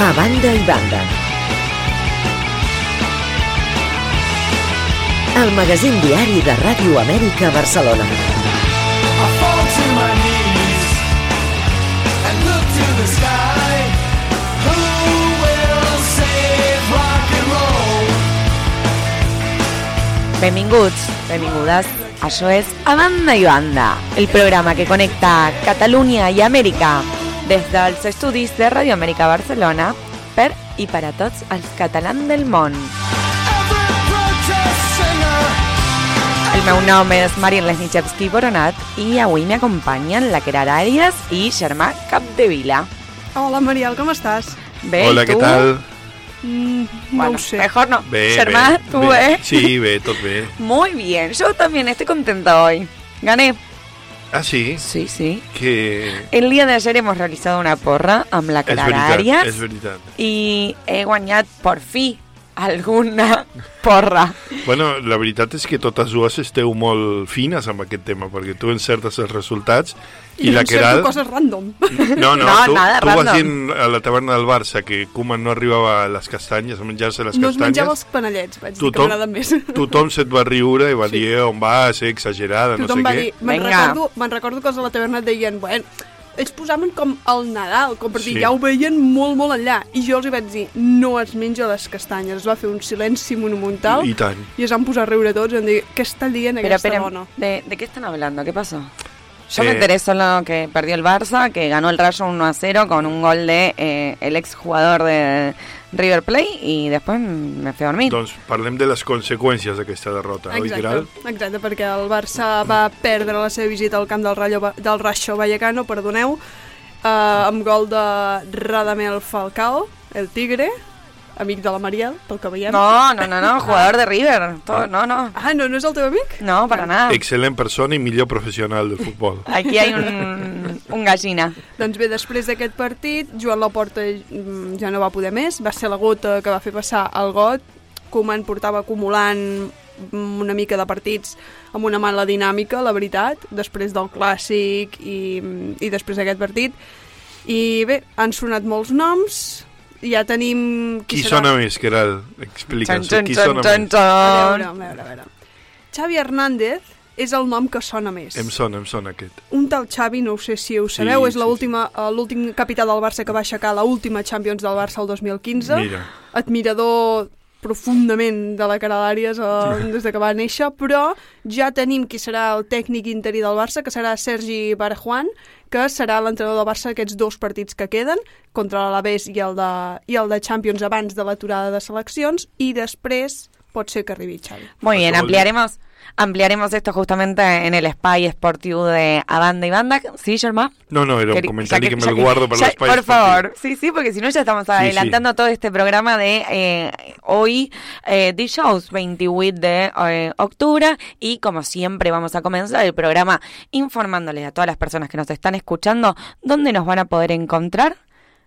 A banda i banda. El magazín diari de Ràdio Amèrica Barcelona. I fall to my knees and look to the sky. Who will save rock and roll? Benvinguts, benvingudes. Això és A Banda i Banda, el programa que connecta Catalunya i Amèrica des dels estudis de Radio Amèrica Barcelona per i per a tots els catalans del món. El meu nom és Marín Lesnichevski Boronat i avui m'acompanyen la Querara Arias i Germà Capdevila. Hola, Mariel, com estàs? Bé, Hola, què tu? tal? Mm, no Bueno, sé. mejor no. Bé, Germà, bé, tú, bé. ¿eh? Sí, bé, tot bé. Muy bien, yo también estoy contenta hoy. Gané. Ah, sí? Sí, sí. Que... El día de ayer hemos realizado una porra amb la És Clara veritat, Arias és veritat. i he guanyat por fi alguna porra. Bueno, la veritat és que totes dues esteu molt fines amb aquest tema, perquè tu encertes els resultats i, la encerto Queralt... coses random. No, no, No, tu, nada tu vas random. dient a la taverna del Barça que Koeman no arribava a les castanyes, a menjar-se les No es menjava castanyes. els panellets, vaig dir que Tothom- m'agraden més. Tothom se't va riure i va dir "Eh, on vas, ser exagerada, no Tothom sé va què. dir, me'n recordo, me'n recordo que els de la taverna et deien, bueno, ells posaven com el Nadal, com per dir, Sí. ja ho veien molt, molt enllà. I jo els hi vaig dir, no es menja les castanyes. Es va fer un silenci monumental I tant. i es van posar a riure tots i van dir, què està dient aquesta dona? ¿de, ¿de qué están hablando? ¿Qué pasó? Yo me Eh, enteré solo que perdió el Barça, que ganó el Rayo 1 a 0 con un gol de eh, el ex jugador de River Plate y después me fui a dormir. Doncs parlem de les conseqüències d'aquesta derrota, oi, Exacte, Queralt? exacte, perquè el Barça va perdre la seva visita al camp del, Rayo, del Rayo Vallecano, perdoneu, eh, amb gol de Radamel Falcao, el Tigre, amic de la Mariel, pel que veiem. No, no, no, no, jugador de River. Todo- no, no. Ah, no, no és el teu amic? No, para nada. Excel·lent persona i millor professional del futbol. Aquí hay un, un gallina. Doncs bé, després d'aquest partit, Joan Laporta ja no va poder més, va ser la gota que va fer passar el got, Koeman portava acumulant una mica de partits amb una mala dinàmica, la veritat, després del clàssic i, i després d'aquest partit. I bé, han sonat molts noms, ja tenim... Qui serà. sona més, Queralt? Explica'ns, qui sona txan, més? A veure, a veure, a veure. Xavi Hernández és el nom que sona més. Em sona, em sona aquest. Un tal Xavi, no ho sé si ho sabeu, Sí, és sí, l'última eh, l'últim capità del Barça que va aixecar la última Champions del Barça el 2015. Mira. Admirador profundament de la cara d'Àries eh, des de que va néixer, però ja tenim qui serà el tècnic interí del Barça, que serà Sergi Barjuan, que serà l'entrenador del Barça aquests dos partits que queden, contra l'Alavés i, el de, i el de Champions abans de l'aturada de seleccions, i després pot ser que arribi Xavi. Muy bien, Pasó el- ampliaremos, ampliaremos esto justamente en el Spy Sportivo de A Banda y Banda. ¿Sí, Germán? No, no, era un Queri- comentari ya que me el guardo para ya- los Por países. favor, sí, sí, porque si no ya estamos adelantando todo este programa de eh, hoy, eh, de shows 28 de eh, octubre y como siempre vamos a comenzar el programa informándoles a todas las personas que nos están escuchando dónde nos van a poder encontrar.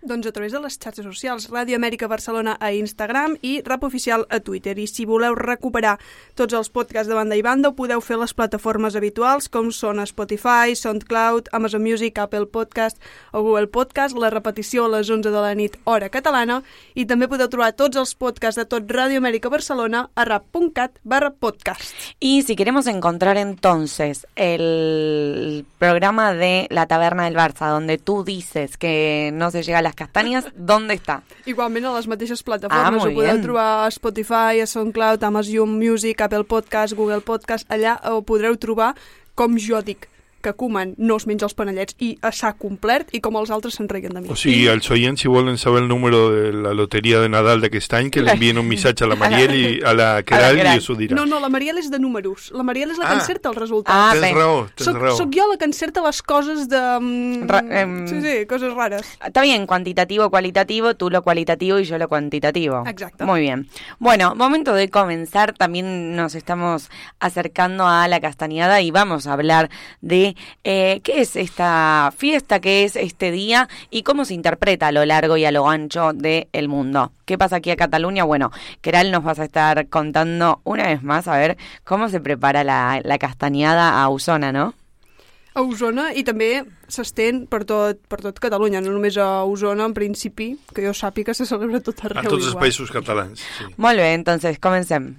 Doncs a través de les xarxes socials, Ràdio Amèrica Barcelona a Instagram i Rap Oficial a Twitter. I si voleu recuperar tots els podcasts de banda i banda, ho podeu fer a les plataformes habituals, com són Spotify, SoundCloud, Amazon Music, Apple Podcast o Google Podcast, la repetició a les 11 de la nit, hora catalana, i també podeu trobar tots els podcasts de tot Ràdio Amèrica Barcelona a rap.cat barra podcast. Y si queremos encontrar entonces el programa de La Taberna del Barça, donde tú dices que no se llega a las castañas, ¿dónde está? Igualment a les mateixes Ah, plataformes, molt ho podeu trobar a Spotify, a SoundCloud, Amazon Music, Apple Podcast, Google Podcast, allà ho podreu trobar, com jo dic, que Koeman no es menja els panellets i a sac complet i com els altres se'n reguen de mi. O sigui, els oients, si volen saber el número de la loteria de Nadal d'aquest any, que li envien un missatge a la Mariel i a la Queralt i us ho dirà. No, no, la Mariel és de números. La Mariel és la que Ah. encerta els resultats. Ah, Tens bé. raó, tens Soc, raó. soc jo la que encerta les coses de... mm, Ra- em- Sí, sí, coses rares. Está bien, cuantitativo, cualitativo, tú lo cualitativo y yo lo cuantitativo. Exacto. Muy bien. Bueno, momento de comenzar. También nos estamos acercando a la castañada y vamos a hablar de eh, qué es esta fiesta, qué es este día y cómo se interpreta a lo largo y a lo ancho del mundo. ¿Qué pasa aquí a Cataluña? Bueno, Keral nos vas a estar contando una vez más a ver cómo se prepara la, la castañada a Usona, ¿no? A Osona i també s'estén per tot, per tot Catalunya, no només a Osona, en principi, que jo sàpiga se celebra tot arreu A tots els igual. països catalans. Sí. Molt bé, entonces, comencem.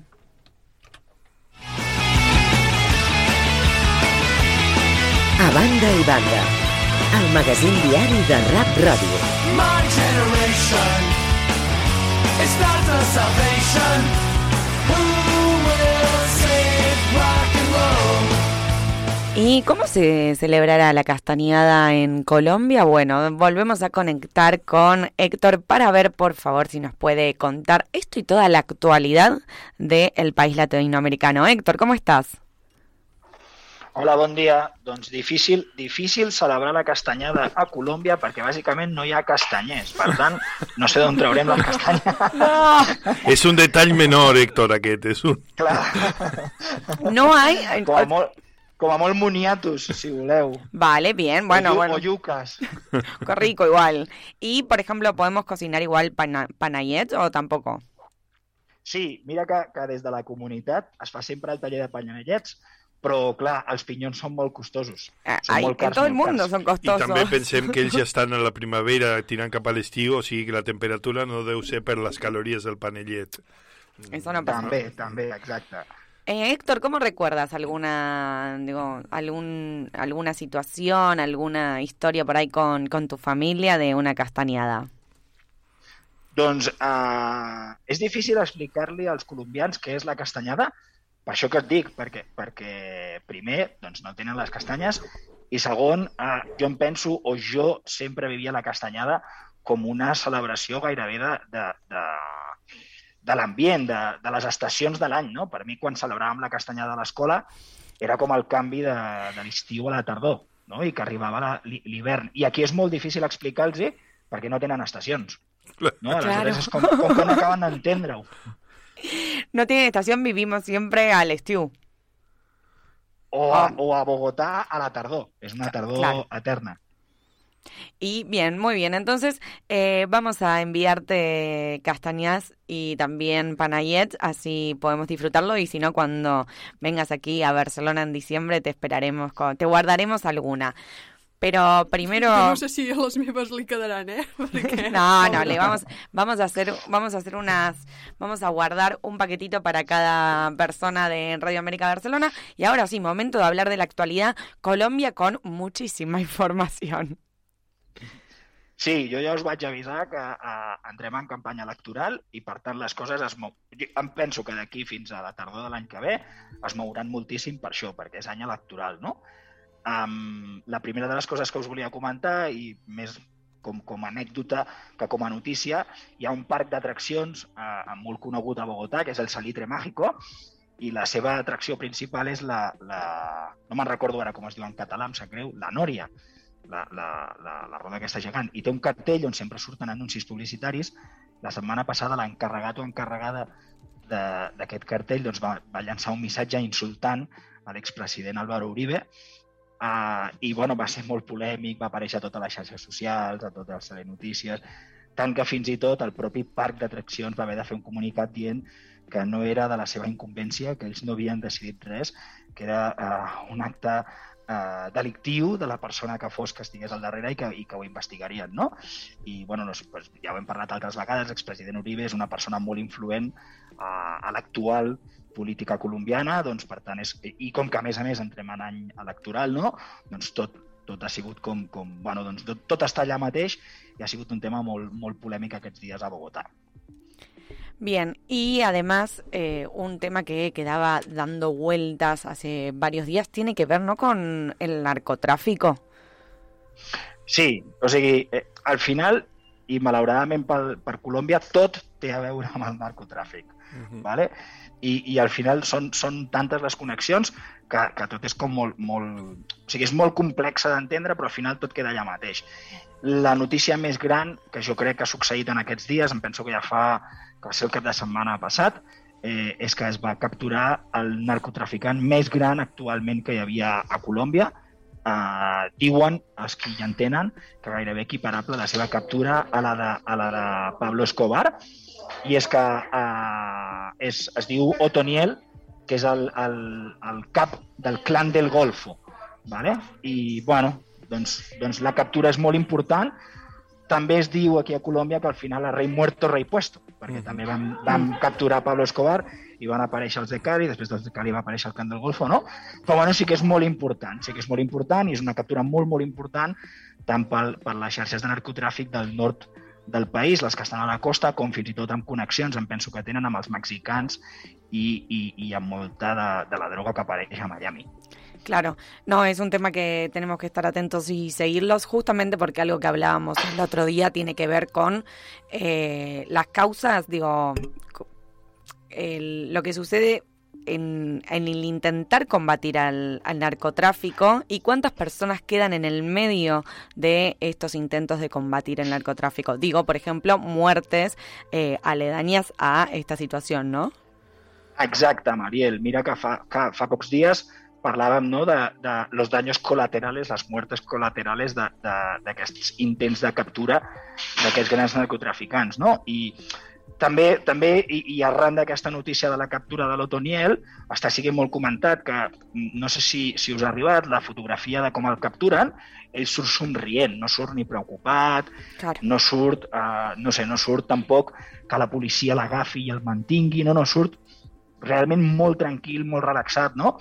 A banda i banda, el magazín diari de Rap Ràdio. My generation is not the salvation. Who will save rock and roll? ¿Y cómo se celebrará la castañada en Colombia? Bueno, volvemos a conectar con Héctor para ver, por favor, si nos puede contar esto y toda la actualidad del país latinoamericano. Héctor, ¿cómo estás? Hola, bon dia. Doncs difícil, difícil celebrar la castanyada a Colòmbia perquè bàsicament no hi ha castanyers. Per tant, no sé d'on traurem la castanya. No, És un detall menor, Héctor, aquest. És un... Clar, no hay... com a molt, com a molt moniatos, si voleu. Vale, bien, bueno, o, yu- bueno. o yucas. Qué rico igual. Y, por ejemplo, ¿podemos cocinar igual pana panayets o tampoco? Sí, mira que, que des de la comunitat es fa sempre el taller de panyallets, però, clar, els pinyons són molt costosos. Ah, Són ay, molt en cars, todo el molt mundo cars. son I costosos. també pensem que ells ja estan a la primavera tirant cap a l'estiu, o sigui que la temperatura no deu ser per les calories del panellet. Eso no pasa. També, també, exacte. Eh, Héctor, ¿cómo recuerdas alguna, digo, algún, alguna situación, alguna historia por ahí con, con tu familia de una castañada? Doncs eh, és difícil explicar-li als colombians què és la castanyada, per això que et dic, perquè, perquè primer doncs, no tenen les castanyes i segon, eh, jo em penso, o jo sempre vivia la castanyada com una celebració gairebé de, de, de, de l'ambient, de, de les estacions de l'any. No? Per mi, quan celebràvem la castanyada a l'escola, era com el canvi de, de l'estiu a la tardor, no? i que arribava l'hivern. I aquí és molt difícil explicar-los perquè no tenen estacions. No? Aleshores Claro. és com, com que no acaben d'entendre-ho. No tienen estación, vivimos siempre al estiu. O a, o a Bogotá a la tardor. És una Claro. eterna. Y bien, muy bien. Entonces, eh, vamos a enviarte castañas y también panayets, así podemos disfrutarlo. Y si no, cuando vengas aquí a Barcelona en diciembre, te esperaremos, con- te guardaremos alguna. Pero primero. No sé si a les meves li quedaran, eh? Perquè... No, no, le vamos, vamos a hacer, vamos a hacer unas, vamos a guardar un paquetito para cada persona de Radio América Barcelona. Y ahora sí, momento de hablar de la actualidad. Colombia con muchísima información. Sí, jo ja us vaig avisar que uh, entrem en campanya electoral i, per tant, les coses es mou... Jo em penso que d'aquí fins a la tardor de l'any que ve es mouran moltíssim per això, perquè és any electoral, no? Um, la primera de les coses que us volia comentar, i més com, com a anècdota que com a notícia, hi ha un parc d'atraccions uh, molt conegut a Bogotà, que és el Salitre Mágico, i la seva atracció principal és la... la... no me'n recordo ara com es diu en català, em sap greu, la Nòria, la, la, la, la roda aquesta gegant, i té un cartell on sempre surten anuncis publicitaris. La setmana passada l'encarregat o encarregada d'aquest cartell doncs, va, va llançar un missatge insultant a l'expresident Álvaro Uribe Uh, I, bueno, va ser molt polèmic, va aparèixer a totes les xarxes socials, a totes les telenotícies, tant que fins i tot el propi parc d'atraccions va haver de fer un comunicat dient que no era de la seva incumbència, que ells no havien decidit res, que era uh, un acte uh, delictiu de la persona que fos que estigués al darrere i que, i que ho investigarien, no? I, bueno, no, sé, pues, ja ho hem parlat altres vegades, l'expresident Uribe és una persona molt influent uh, a l'actual política colombiana, doncs, per tant, és, i com que, a més a més, entrem en any electoral, no? doncs tot, tot ha sigut com, com bueno, doncs tot, tot està allà mateix i ha sigut un tema molt, molt polèmic aquests dies a Bogotá. Bien, y además eh, un tema que quedaba dando vueltas hace varios días tiene que ver ¿no? con el narcotráfico. Sí, o sigui, eh, al final, i malauradament per, per Colòmbia, tot té a veure amb el narcotràfic. Uh -huh. ¿vale? I, i al final són, són tantes les connexions que, que tot és com molt, molt... O sigui, és molt complexa d'entendre, però al final tot queda allà mateix. La notícia més gran que jo crec que ha succeït en aquests dies, em penso que ja fa que va ser el cap de setmana passat, eh, és que es va capturar el narcotraficant més gran actualment que hi havia a Colòmbia. Eh, diuen, els que hi entenen, que gairebé equiparable la seva captura a la de, a la de Pablo Escobar, i és que eh, és, es diu Otoniel, que és el, el, el cap del clan del Golfo. Vale? I, bueno, doncs, doncs la captura és molt important. També es diu aquí a Colòmbia que al final el rei muerto, rei puesto, perquè mm. també van, van capturar Pablo Escobar i van aparèixer els de Cali, després dels de Cali va aparèixer el clan del Golfo, no? Però bueno, sí que és molt important, sí que és molt important i és una captura molt, molt important tant per, per les xarxes de narcotràfic del nord del país, les que estan a la costa, com fins i tot amb connexions, em penso que tenen amb els mexicans i, i, i amb molta de, de la droga que apareix a Miami. Claro, no, es un tema que tenemos que estar atentos y seguirlos justamente porque algo que hablábamos el otro día tiene que ver con eh, las causas, digo, lo que sucede en, el intentar combatir al, narcotráfico y cuántas personas quedan en el medio de estos intentos de combatir el narcotráfico. Digo, por ejemplo, muertes eh, aledañas a esta situación, ¿no? Exacte, Mariel. Mira que fa, que fa pocs no, de, de los daños colaterales, les muertes colaterales d'aquests intents de captura d'aquests grans narcotraficants. No? I també, també i, i arran d'aquesta notícia de la captura de l'Otoniel, està siguent molt comentat que, no sé si, si us ha arribat, la fotografia de com el capturen, ell surt somrient, no surt ni preocupat, Clar. no surt, eh, no sé, no surt tampoc que la policia l'agafi i el mantingui, no, no, surt realment molt tranquil, molt relaxat, no?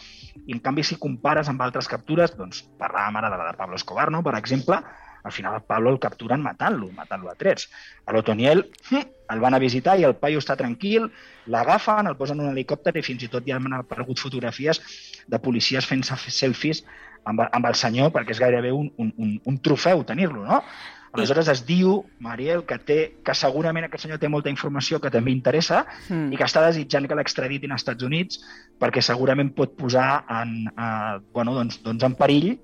I en canvi, si compares amb altres captures, doncs parlàvem ara de la de Pablo Escobar, no? Per exemple, al final el Pablo el capturen matant-lo, matant-lo a trets. A l'Otoniel el van a visitar i el paio està tranquil, l'agafen, el posen en un helicòpter i fins i tot ja han aparegut fotografies de policies fent selfies amb, amb el senyor perquè és gairebé un, un, un, un trofeu tenir-lo, no? Aleshores es diu, Mariel, que, té, que segurament aquest senyor té molta informació que també interessa Mm. i que està desitjant que l'extraditin als Estats Units perquè segurament pot posar en, eh, bueno, doncs, doncs en perill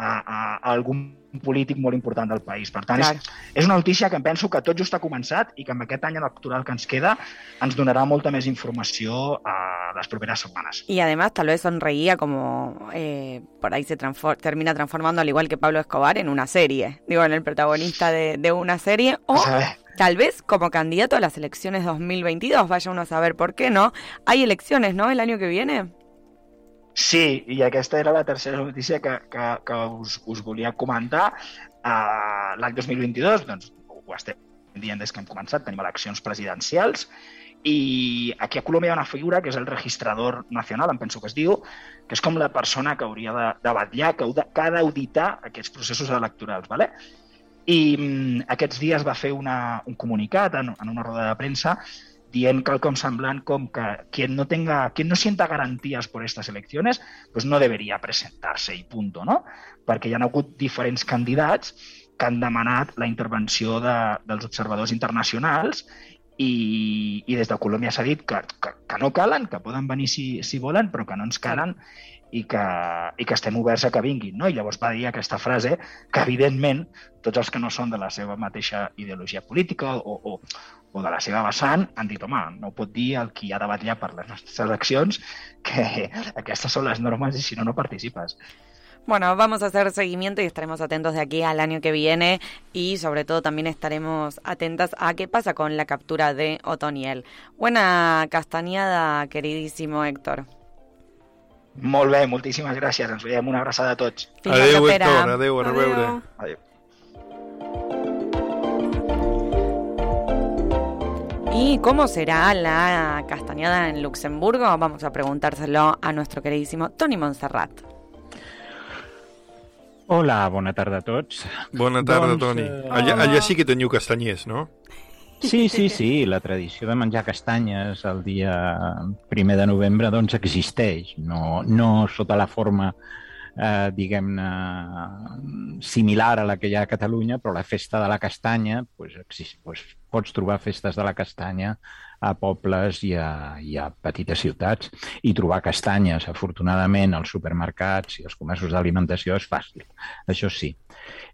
a, a, a algun polític molt important del país. Per tant, Clar. és, és una notícia que em penso que tot just ha començat i que amb aquest any electoral que ens queda ens donarà molta més informació a les properes setmanes. Y además tal vez sonreía como eh, por ahí se transfor- termina transformando al igual que Pablo Escobar en una serie, digo, en el protagonista de, de una serie o A tal vez como candidato a las elecciones 2022, vaya uno a saber por qué no. Hay elecciones, ¿no? El año que viene. Sí, i aquesta era la tercera notícia que, que, que us, us volia comentar. Uh, L'any 2022, doncs, ho estem dient des que hem començat, tenim eleccions presidencials i aquí a Colòmbia hi ha una figura que és el registrador nacional, em penso que es diu, que és com la persona que hauria de, de vetllar, que, que ha d'auditar aquests processos electorals. ¿vale? I mm, aquests dies va fer una, un comunicat en, en una roda de premsa dient quelcom semblant com que quien no tenga, quien no sienta garantías por estas elecciones, pues no debería presentarse i punto, no? Perquè hi ha hagut diferents candidats que han demanat la intervenció de, dels observadors internacionals i, i des de Colòmbia s'ha dit que, que, que no calen, que poden venir si, si volen, però que no ens calen i que, i que estem oberts a que vinguin. No? I llavors va dir aquesta frase que, evidentment, tots els que no són de la seva mateixa ideologia política o, o, o de la seva vessant han dit, home, no pot dir el qui ha de vetllar per les nostres eleccions que aquestes són les normes i si no, no participes. Bueno, vamos a hacer seguimiento y estaremos atentos de aquí al año que viene y sobre todo también estaremos atentas a qué pasa con la captura de Otoniel. Buena castañada, queridísimo Héctor. Molt bé, moltíssimes gràcies. Ens veiem. Una abraçada a tots. Fins Adéu. Héctor, adéu, a reveure. Adéu. ¿Y cómo será la castañada en Luxemburgo? Vamos a preguntárselo a nuestro queridísimo Tony Montserrat. Hola, bona tarda a tots. Bona tarda, Doncs, Toni. eh, Allà, allà sí que teniu castanyers, no? Sí, sí, sí, la tradició de menjar castanyes el dia primer de novembre doncs existeix, no, no sota la forma eh, diguem-ne similar a la que hi ha a Catalunya, però la festa de la castanya, pues, exist, pues, pots trobar festes de la castanya a pobles i a, i a petites ciutats i trobar castanyes, afortunadament, als supermercats i als comerços d'alimentació és fàcil, això sí.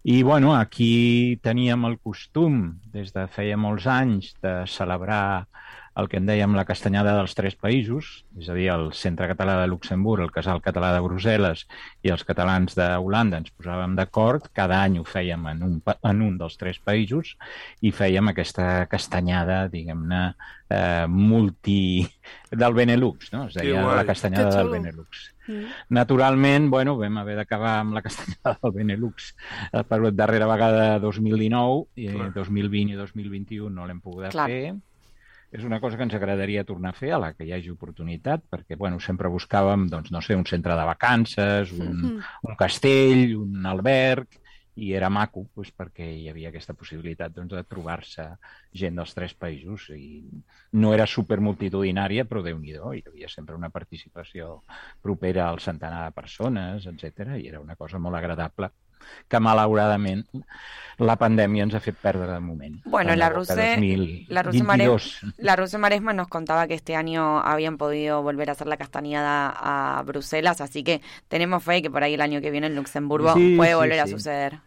I, bueno, aquí teníem el costum, des de feia molts anys, de celebrar el que en dèiem la castanyada dels tres països, és a dir, el Centre Català de Luxemburg, el Casal Català de Brussel·les i els catalans d'Holanda ens posàvem d'acord, cada any ho fèiem en un, en un dels tres països i fèiem aquesta castanyada, diguem-ne, eh, multi... del Benelux, no? Es deia la castanyada del. Benelux. Naturalment, bueno, vam haver d'acabar amb la castanyada del Benelux eh, per darrera vegada 2019, i Clar. 2020 i 2021 no l'hem pogut Clar. fer. És una cosa que ens agradaria tornar a fer a la que hi hagi oportunitat, perquè bueno, sempre buscàvem doncs, no sé, un centre de vacances, un, un castell, un alberg, i era maco doncs, perquè hi havia aquesta possibilitat doncs, de trobar-se gent dels tres països i no era supermultitudinària però déu nhi hi havia sempre una participació propera al centenar de persones, etc i era una cosa molt agradable que malauradament la pandèmia ens ha fet perdre de moment. Bueno, la Ruse, la, Ruse 2022 Maresma, la Ruse Maresma nos contaba que este año habían podido volver a hacer la castañada a Bruselas, así que tenemos fe que por ahí el año que viene en Luxemburgo Sí, puede sí, volver a sí. suceder.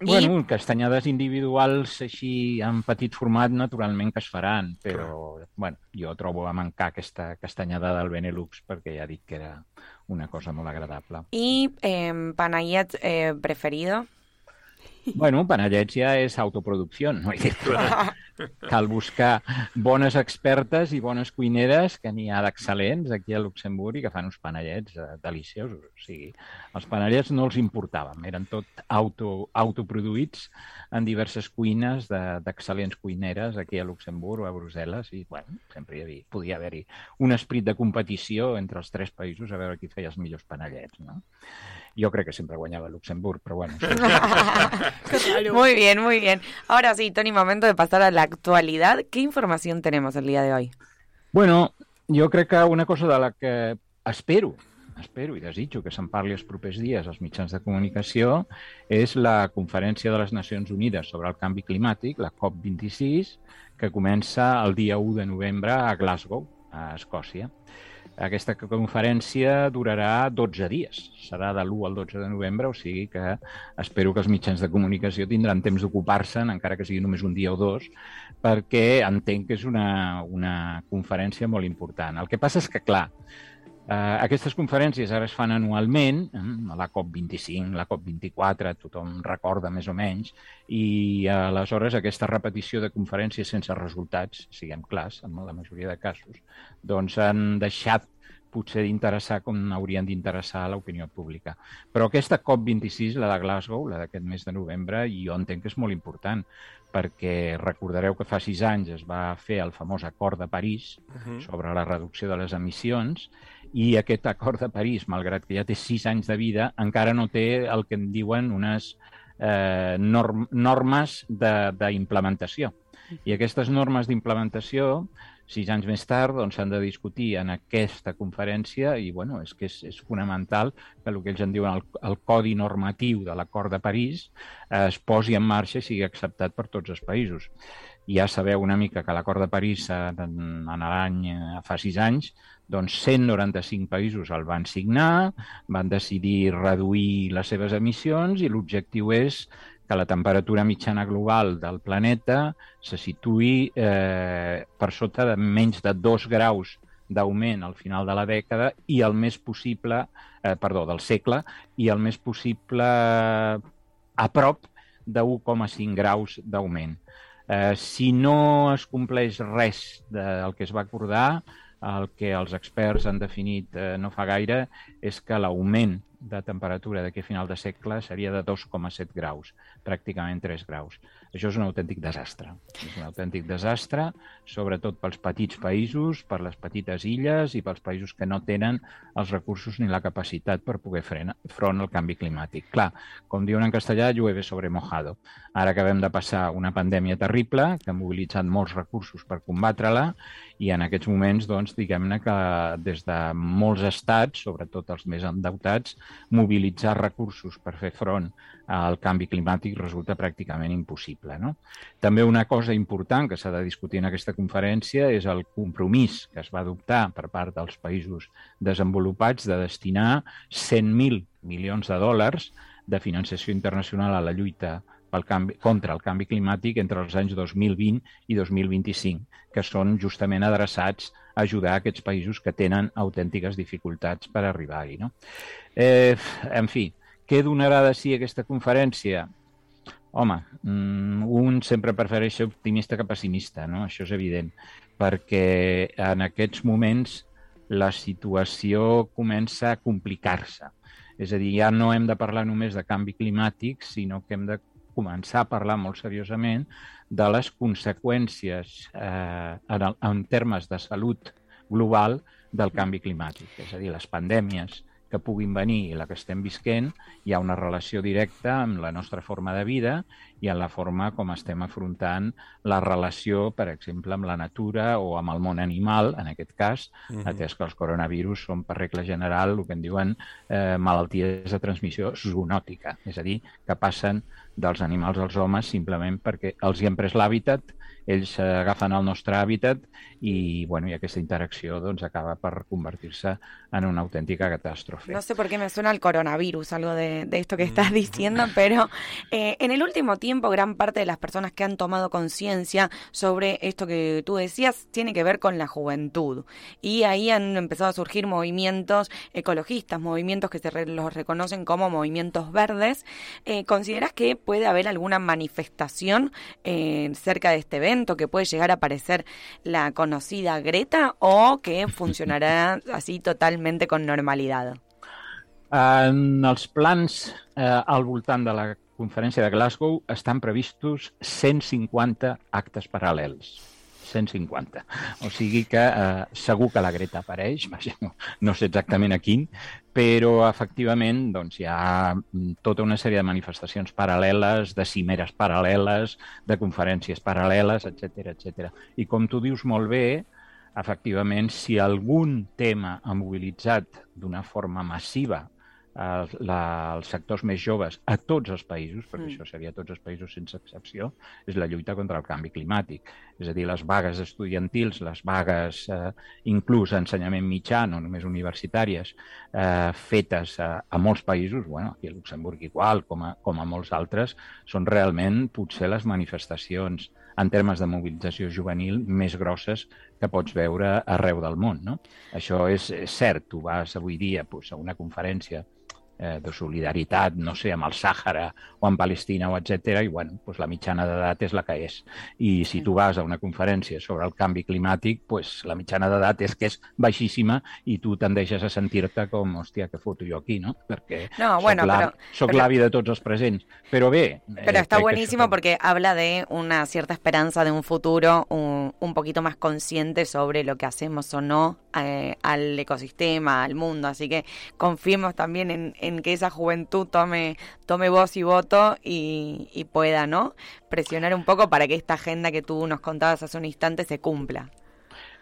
Bueno, castanyades individuals així en petit format naturalment que es faran, però bueno, jo trobo a mancar aquesta castanyada del Benelux perquè ja dic que era una cosa molt agradable. ¿Y eh, Panayet eh, preferido? Bueno, ja és autoproducció, no? Cal buscar bones expertes i bones cuineres, que n'hi ha d'excel·lents aquí a Luxemburg i que fan uns panellets eh, deliciosos. O sigui, els panellets no els importàvem, eren tot auto, autoproduïts en diverses cuines de- d'excel·lents cuineres aquí a Luxemburg o a Brussel·les i, bueno, sempre hi havia, podia haver-hi un esprit de competició entre els tres països a veure qui feia els millors panellets, no? Jo crec que sempre guanyava Luxemburg, però bueno, Muy bien, muy bien. Ahora sí, Tony, momento de pasar a la actualidad. ¿Qué información tenemos el día de hoy? Bueno, jo crec que una cosa de la que espero, espero i desitjo que se'n parli els propers dies als mitjans de comunicació és la Conferència de les Nacions Unides sobre el Canvi Climàtic, la COP26, que comença el dia 1 de novembre a Glasgow, a Escòcia. Aquesta conferència durarà 12 dies. Serà de l'1 al 12 de novembre, o sigui que espero que els mitjans de comunicació tindran temps d'ocupar-se'n, encara que sigui només un dia o dos, perquè entenc que és una, una conferència molt important. El que passa és que, clar, aquestes conferències ara es fan anualment, eh, la COP25, la COP24, tothom recorda més o menys, i aleshores aquesta repetició de conferències sense resultats, siguem clars, en la majoria de casos, doncs han deixat potser d'interessar com haurien d'interessar a l'opinió pública. Però aquesta COP26, la de Glasgow, la d'aquest mes de novembre, jo entenc que és molt important, perquè recordareu que fa sis anys es va fer el famós acord de París Mhm. sobre la reducció de les emissions i aquest acord de París, malgrat que ja té sis anys de vida, encara no té el que en diuen unes eh, norm normes d'implementació. I aquestes normes d'implementació, sis anys més tard, doncs, s'han de discutir en aquesta conferència i bueno, és que és, és fonamental que el que ells en diuen el, el codi normatiu de l'acord de París eh, es posi en marxa i sigui acceptat per tots els països. Ja sabeu una mica que l'acord de París en, en l'any eh, fa sis anys doncs 195 països el van signar, van decidir reduir les seves emissions i l'objectiu és que la temperatura mitjana global del planeta se situï eh, per sota de menys de 2 graus d'augment al final de la dècada i el més possible, eh, perdó, del segle, i el més possible a prop de 1,5 graus d'augment. Eh, si no es compleix res del que es va acordar, el que els experts han definit eh, no fa gaire és que l'augment de temperatura d'aquí a final de segle seria de 2,7 graus, pràcticament 3 graus. Això és un autèntic desastre. És un autèntic desastre, sobretot pels petits països, per les petites illes i pels països que no tenen els recursos ni la capacitat per poder frenar front al canvi climàtic. Clar, com diuen en castellà, llueve sobre mojado. Ara acabem de passar una pandèmia terrible que ha mobilitzat molts recursos per combatre-la i en aquests moments, doncs, diguem-ne que des de molts estats, sobretot els més endeutats, mobilitzar recursos per fer front al canvi climàtic resulta pràcticament impossible. No? També una cosa important que s'ha de discutir en aquesta conferència és el compromís que es va adoptar per part dels països desenvolupats de destinar 100.000 milions de dòlars de financiació internacional a la lluita pel canvi, contra el canvi climàtic entre els anys 2020 i 2025, que són justament adreçats ajudar aquests països que tenen autèntiques dificultats per arribar-hi. No? Eh, en fi, què donarà de si aquesta conferència? Home, mm, un sempre prefereix ser optimista que pessimista, no? això és evident, perquè en aquests moments la situació comença a complicar-se. És a dir, ja no hem de parlar només de canvi climàtic, sinó que hem de començar a parlar molt seriosament de les conseqüències eh, en, el, en termes de salut global del canvi climàtic. És a dir, les pandèmies que puguin venir i la que estem visquent, hi ha una relació directa amb la nostra forma de vida i en la forma com estem afrontant la relació, per exemple, amb la natura o amb el món animal, en aquest cas, uh -huh. atès que els coronavirus són, per regla general, el que en diuen eh, malalties de transmissió zoonòtica, és a dir, que passen dels animals als homes simplement perquè els hi han pres l'hàbitat ells agafen el nostre hàbitat i, bueno, y aquesta interacció doncs, acaba per convertir-se en una auténtica catástrofe. No sé por qué me suena el coronavirus, algo de, de esto que estás diciendo, pero eh, en el último tiempo gran parte de las personas que han tomado conciencia sobre esto que tú decías tiene que ver con la juventud. Y ahí han empezado a surgir movimientos ecologistas, movimientos que se re- los reconocen como movimientos verdes. Eh, ¿Consideras que puede haber alguna manifestación eh, cerca de este evento, que puede llegar a aparecer la conocida Greta o que funcionará así totalmente con normalidad? En els plans eh, al voltant de la conferència de Glasgow estan previstos 150 actes paral·lels. 150. O sigui que eh, segur que la Greta apareix, vaja, no, no sé exactament a quin, però efectivament doncs, hi ha mm, tota una sèrie de manifestacions paral·leles, de cimeres paral·leles, de conferències paral·leles, etc etc. I com tu dius molt bé, efectivament, si algun tema ha mobilitzat d'una forma massiva els, la, els sectors més joves a tots els països, perquè Mm. això seria a tots els països sense excepció, és la lluita contra el canvi climàtic. És a dir, les vagues estudiantils, les vagues eh, inclús a ensenyament mitjà, no només universitàries, eh, fetes a, a molts països, bueno, aquí a Luxemburg igual, com a, com a molts altres, són realment potser les manifestacions en termes de mobilització juvenil més grosses que pots veure arreu del món. No? Això és, és cert, tu vas avui dia pues, a una conferència eh, de solidaritat, no sé, amb el Sàhara o amb Palestina o etc. i bueno, pues la mitjana d'edat és la que és. I si tu vas a una conferència sobre el canvi climàtic, pues la mitjana d'edat és que és baixíssima i tu tendeixes a sentir-te com, hòstia, què foto jo aquí, no? Perquè No, bueno, soc la- pero- soc pero- l'avi de tots els presents. Però bé... Pero eh, está crec que això buenísimo porque habla de una cierta esperanza de un futuro un, un poquito más consciente sobre lo que hacemos o no eh, al ecosistema, al mundo. Así que confiemos también en, en que esa juventud tome, tome voz y voto y, y pueda, ¿no? Presionar un poco para que esta agenda que tú nos contabas hace un instante se cumpla.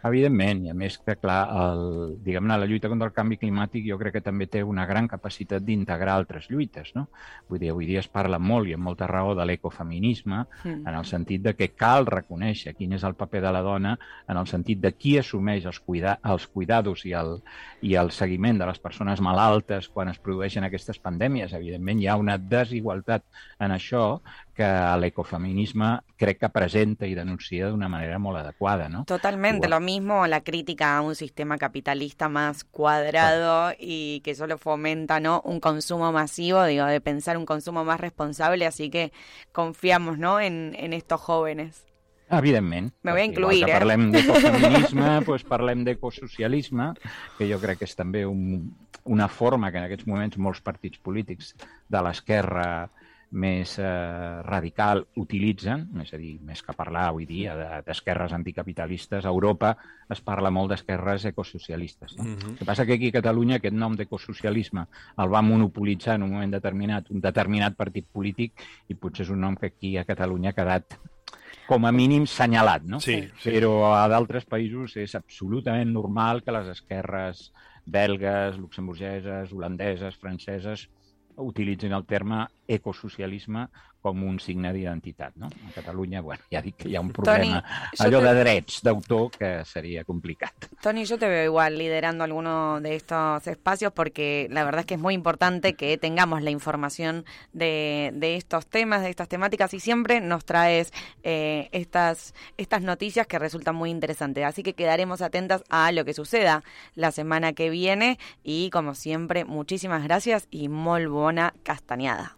Evidentment, i a més que, clar, el, diguem-ne, la lluita contra el canvi climàtic jo crec que també té una gran capacitat d'integrar altres lluites, no? Vull dir, avui dia es parla molt i amb molta raó de l'ecofeminisme, Mm. en el sentit de que cal reconèixer quin és el paper de la dona, en el sentit de qui assumeix els, cuida els cuidados i el, i el seguiment de les persones malaltes quan es produeixen aquestes pandèmies. Evidentment, hi ha una desigualtat en això que l'ecofeminisme crec que presenta i denuncia d'una manera molt adequada, ¿no? Totalmente, lo mismo la crítica a un sistema capitalista más cuadrado y que solo fomenta ¿no? un consumo masivo, digo, de pensar un consumo más responsable, así que confiamos ¿no? en, en estos jóvenes. Evidentment. Me voy a incluir, igual que eh? parlem d'ecofeminisme, doncs parlem d'ecosocialisme, que jo crec que és també un, una forma que en aquests moments molts partits polítics de l'esquerra més eh, radical utilitzen, és a dir, més que parlar avui dia de- d'esquerres anticapitalistes, a Europa es parla molt d'esquerres ecosocialistes. No? Mhm. El que passa que aquí a Catalunya aquest nom d'ecosocialisme el va monopolitzar en un moment determinat un determinat partit polític i potser és un nom que aquí a Catalunya ha quedat com a mínim senyalat, no? Sí, sí. Però a d'altres països és absolutament normal que les esquerres belgues, luxemburgeses, holandeses, franceses utilitzin el terme ecosocialisme com un signe d'identitat. No? A Catalunya, bueno, ja dic que hi ha un problema jo allò te- de drets d'autor que seria complicat. Tony, yo te veo igual liderando alguno de estos espacios porque la verdad es que es muy importante que tengamos la información de, de estos temas, de estas temáticas y siempre nos traes eh, estas, estas noticias que resultan muy interesantes. Así que quedaremos atentas a lo que suceda la semana que viene y como siempre, muchísimas gracias y molt bona castanyada.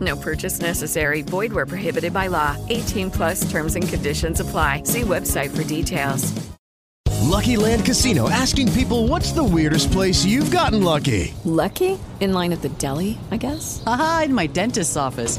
No purchase necessary. Void where prohibited by law. 18 plus terms and conditions apply. See website for details. Lucky Land Casino asking people what's the weirdest place you've gotten lucky? Lucky? In line at the deli, I guess? Aha, in my dentist's office.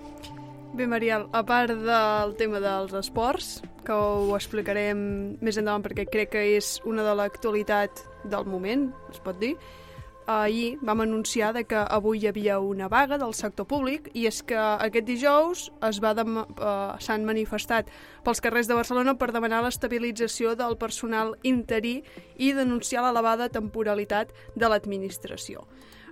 Bé, Mariel, a part del tema dels esports, que ho explicarem més endavant perquè crec que és una de l'actualitat del moment, es pot dir, ahir vam anunciar de que avui hi havia una vaga del sector públic i és que aquest dijous es va eh, s'han manifestat pels carrers de Barcelona per demanar l'estabilització del personal interí i denunciar l'elevada temporalitat de l'administració.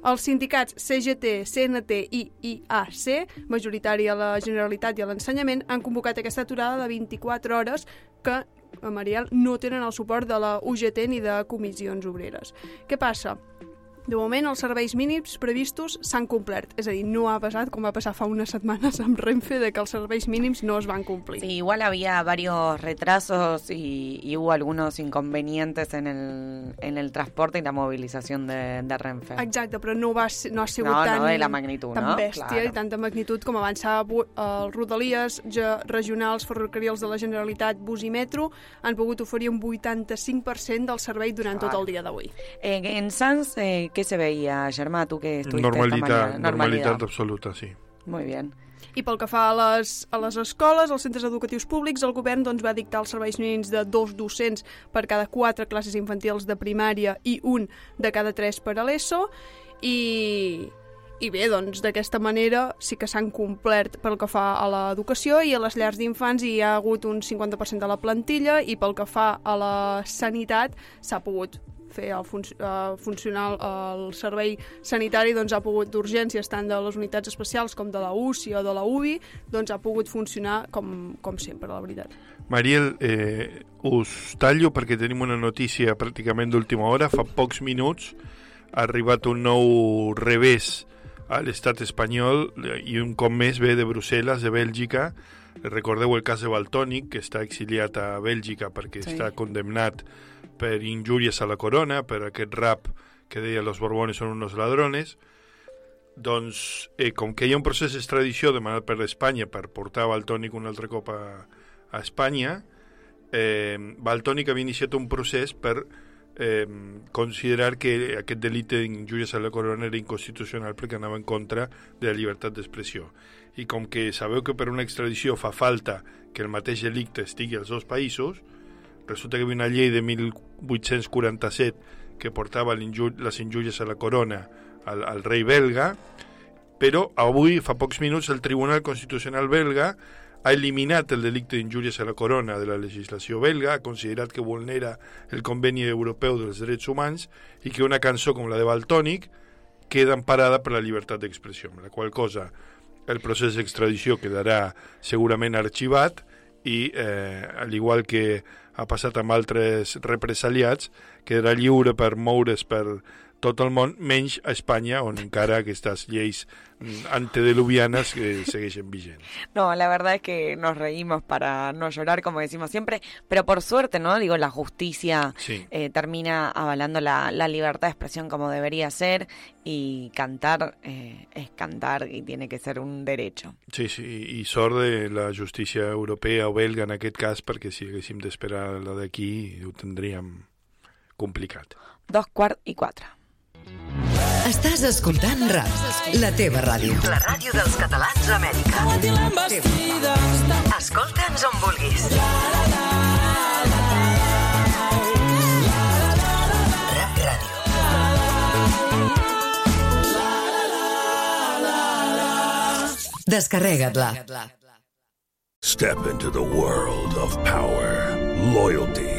Els sindicats CGT, CNT i IAC, majoritari a la Generalitat i a l'ensenyament, han convocat aquesta aturada de 24 hores que a Mariel no tenen el suport de la UGT ni de comissions obreres. Què passa? De moment, els serveis mínims previstos s'han complert. És a dir, no ha passat com va passar fa unes setmanes amb Renfe de que els serveis mínims no es van complir. Sí, igual había varios retrasos y, y hubo algunos inconvenientes en el, en el transporte y la movilización de, de Renfe. Exacte, però no, va, no ha sigut No, no tan, de la magnitud, tan no? bèstia Claro. i tanta magnitud com avançava bu- els rodalies regionals, ferrocarrils de la Generalitat, bus i metro, han pogut oferir un 85% del servei durant tot el dia d'avui. Eh, en Sans, eh, ¿qué se veía, Germà? Tú que estuviste esta Normalitat, mañana. normalitat absoluta, sí. Muy bien. I pel que fa a les, a les escoles, als centres educatius públics, el govern doncs, va dictar els serveis mínims de dos docents per cada quatre classes infantils de primària i un de cada tres per a l'ESO, i, i bé, doncs d'aquesta manera sí que s'han complert pel que fa a l'educació i a les llars d'infants hi ha hagut un 50% de la plantilla i pel que fa a la sanitat s'ha pogut fer el fun uh, funcionar el servei sanitari doncs ha pogut d'urgències tant de les unitats especials com de la UCI o de la UBI doncs ha pogut funcionar com, com sempre, la veritat. Mariel, eh, us tallo perquè tenim una notícia pràcticament d'última hora. Fa pocs minuts ha arribat un nou revés a l'estat espanyol eh, i un cop més ve de Brussel·les, de Bèlgica. Recordeu el cas de Baltònic, que està exiliat a Bèlgica perquè Sí. sí. està condemnat per injúries a la corona, per aquest rap que deia los borbones són unos ladrones. doncs, eh, com que hi ha un procés d'extradició demanat per Espanya per portar Baltònic un altre cop a, a Espanya, eh, Baltònic havia iniciat un procés per eh, considerar que aquest delicte d'injúries a la corona era inconstitucional perquè anava en contra de la llibertat d'expressió. I com que sabeu que per una extradició fa falta que el mateix delicte estigui als dos països, resulta que havia una llei de 1847 que portava les injúries a la corona al, al rei belga, però avui, fa pocs minuts, el Tribunal Constitucional belga ha eliminat el delicte d'injúries a la corona de la legislació belga, ha considerat que vulnera el Conveni Europeu dels Drets Humans i que una cançó com la de Baltònic queda emparada per la llibertat d'expressió, la qual cosa el procés d'extradició quedarà segurament arxivat i, eh, al igual que ha passat amb altres represaliats, quedarà lliure per moure's per tot el món, menys a Espanya, on encara aquestes lleis mm, antediluvianas que segueixen vigents. No, la verdad es que nos reímos para no llorar, como decimos siempre, pero por suerte, ¿no? Digo, la justicia Sí. eh, termina avalando la, la libertad de expresión como debería ser y cantar eh, es cantar y tiene que ser un derecho. Sí, sí, i sort de la justícia europea o belga en aquest cas, perquè si haguéssim d'esperar la d'aquí ho tindríem complicat. Dos quart i quatre. Estàs escoltant RAP, la teva ràdio. La ràdio dels catalans a Amèrica. Escolta'ns on vulguis. Rap Ràdio. Descarrega't-la. Step into the world of power, loyalty,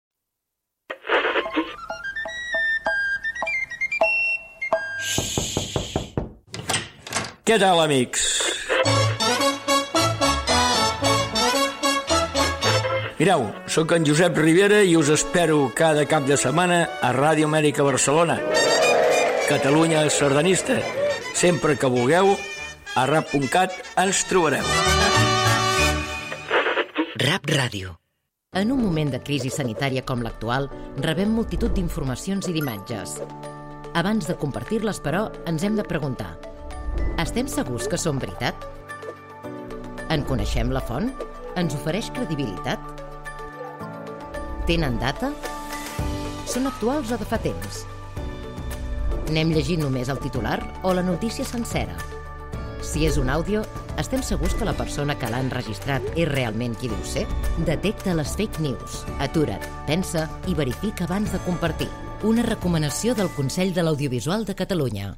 Què tal, amics? Mireu, sóc en Josep Rivera i us espero cada cap de setmana a Ràdio Amèrica Barcelona. Catalunya sardanista. Sempre que vulgueu, a rap.cat ens trobareu. Rap Ràdio. En un moment de crisi sanitària com l'actual, rebem multitud d'informacions i d'imatges. Abans de compartir-les, però, ens hem de preguntar estem segurs que són veritat? En coneixem la font? Ens ofereix credibilitat? Tenen data? Són actuals o de fa temps? N'hem llegit només el titular o la notícia sencera? Si és un àudio, estem segurs que la persona que l'ha enregistrat és realment qui diu ser? Detecta les fake news. Atura't, pensa i verifica abans de compartir. Una recomanació del Consell de l'Audiovisual de Catalunya.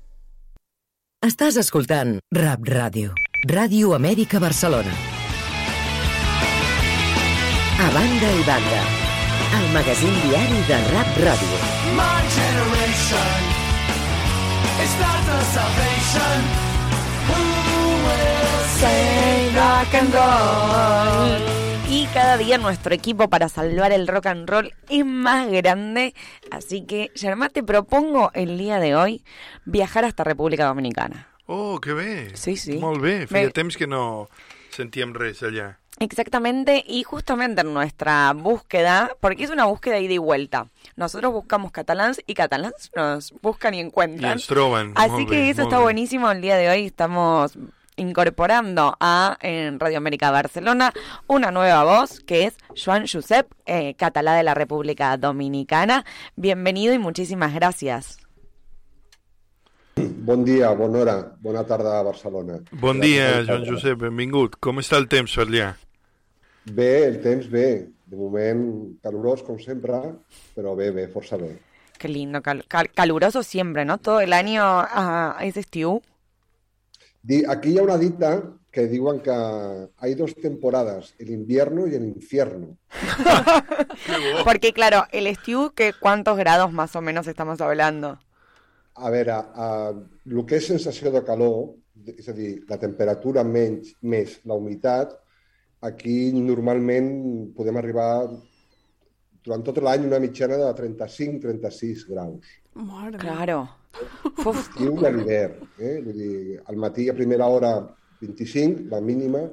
Estàs escoltant Rap Ràdio. Ràdio Amèrica Barcelona. A banda i banda. El magazín diari de Rap Ràdio. My generation is not the salvation. Who will Say rock and roll. Y cada día nuestro equipo para salvar el rock and roll es más grande. Así que, Germán, te propongo el día de hoy viajar hasta República Dominicana. Oh, que bé. Sí, sí. Molt bé. Feia Me- temps que no sentíem res allà. Exactamente, y justamente en nuestra búsqueda, porque es una búsqueda ida y vuelta. Nosotros buscamos catalans y catalans nos buscan y encuentran. ens troben. Así Molt que bé, eso está bé. buenísimo. El día de hoy estamos incorporando a en Radio América Barcelona una nueva voz que es Joan Josep, eh, catalá de la República Dominicana. Bienvenido y muchísimas gracias. Bon dia, bona hora, bona tarda a Barcelona. Bon dia, Joan Josep, benvingut. Com està el temps per allà? Bé, el temps bé. De moment calorós, com sempre, però bé, bé, força bé. Qué lindo, cal- cal- caluroso siempre, ¿no? Todo el año ah, es estiu. Aquí hi ha una dita que diuen que hay dos temporadas, el invierno y el infierno. Porque claro, el estiu, que ¿cuántos grados más o menos estamos hablando? A veure, a, el que és sensació de calor, és a dir, la temperatura menys més la humitat, aquí normalment podem arribar durant tot l'any una mitjana de 35-36 graus. Mare Claro. I a l'hivern. Eh? Vull dir, al matí a primera hora 25, la mínima,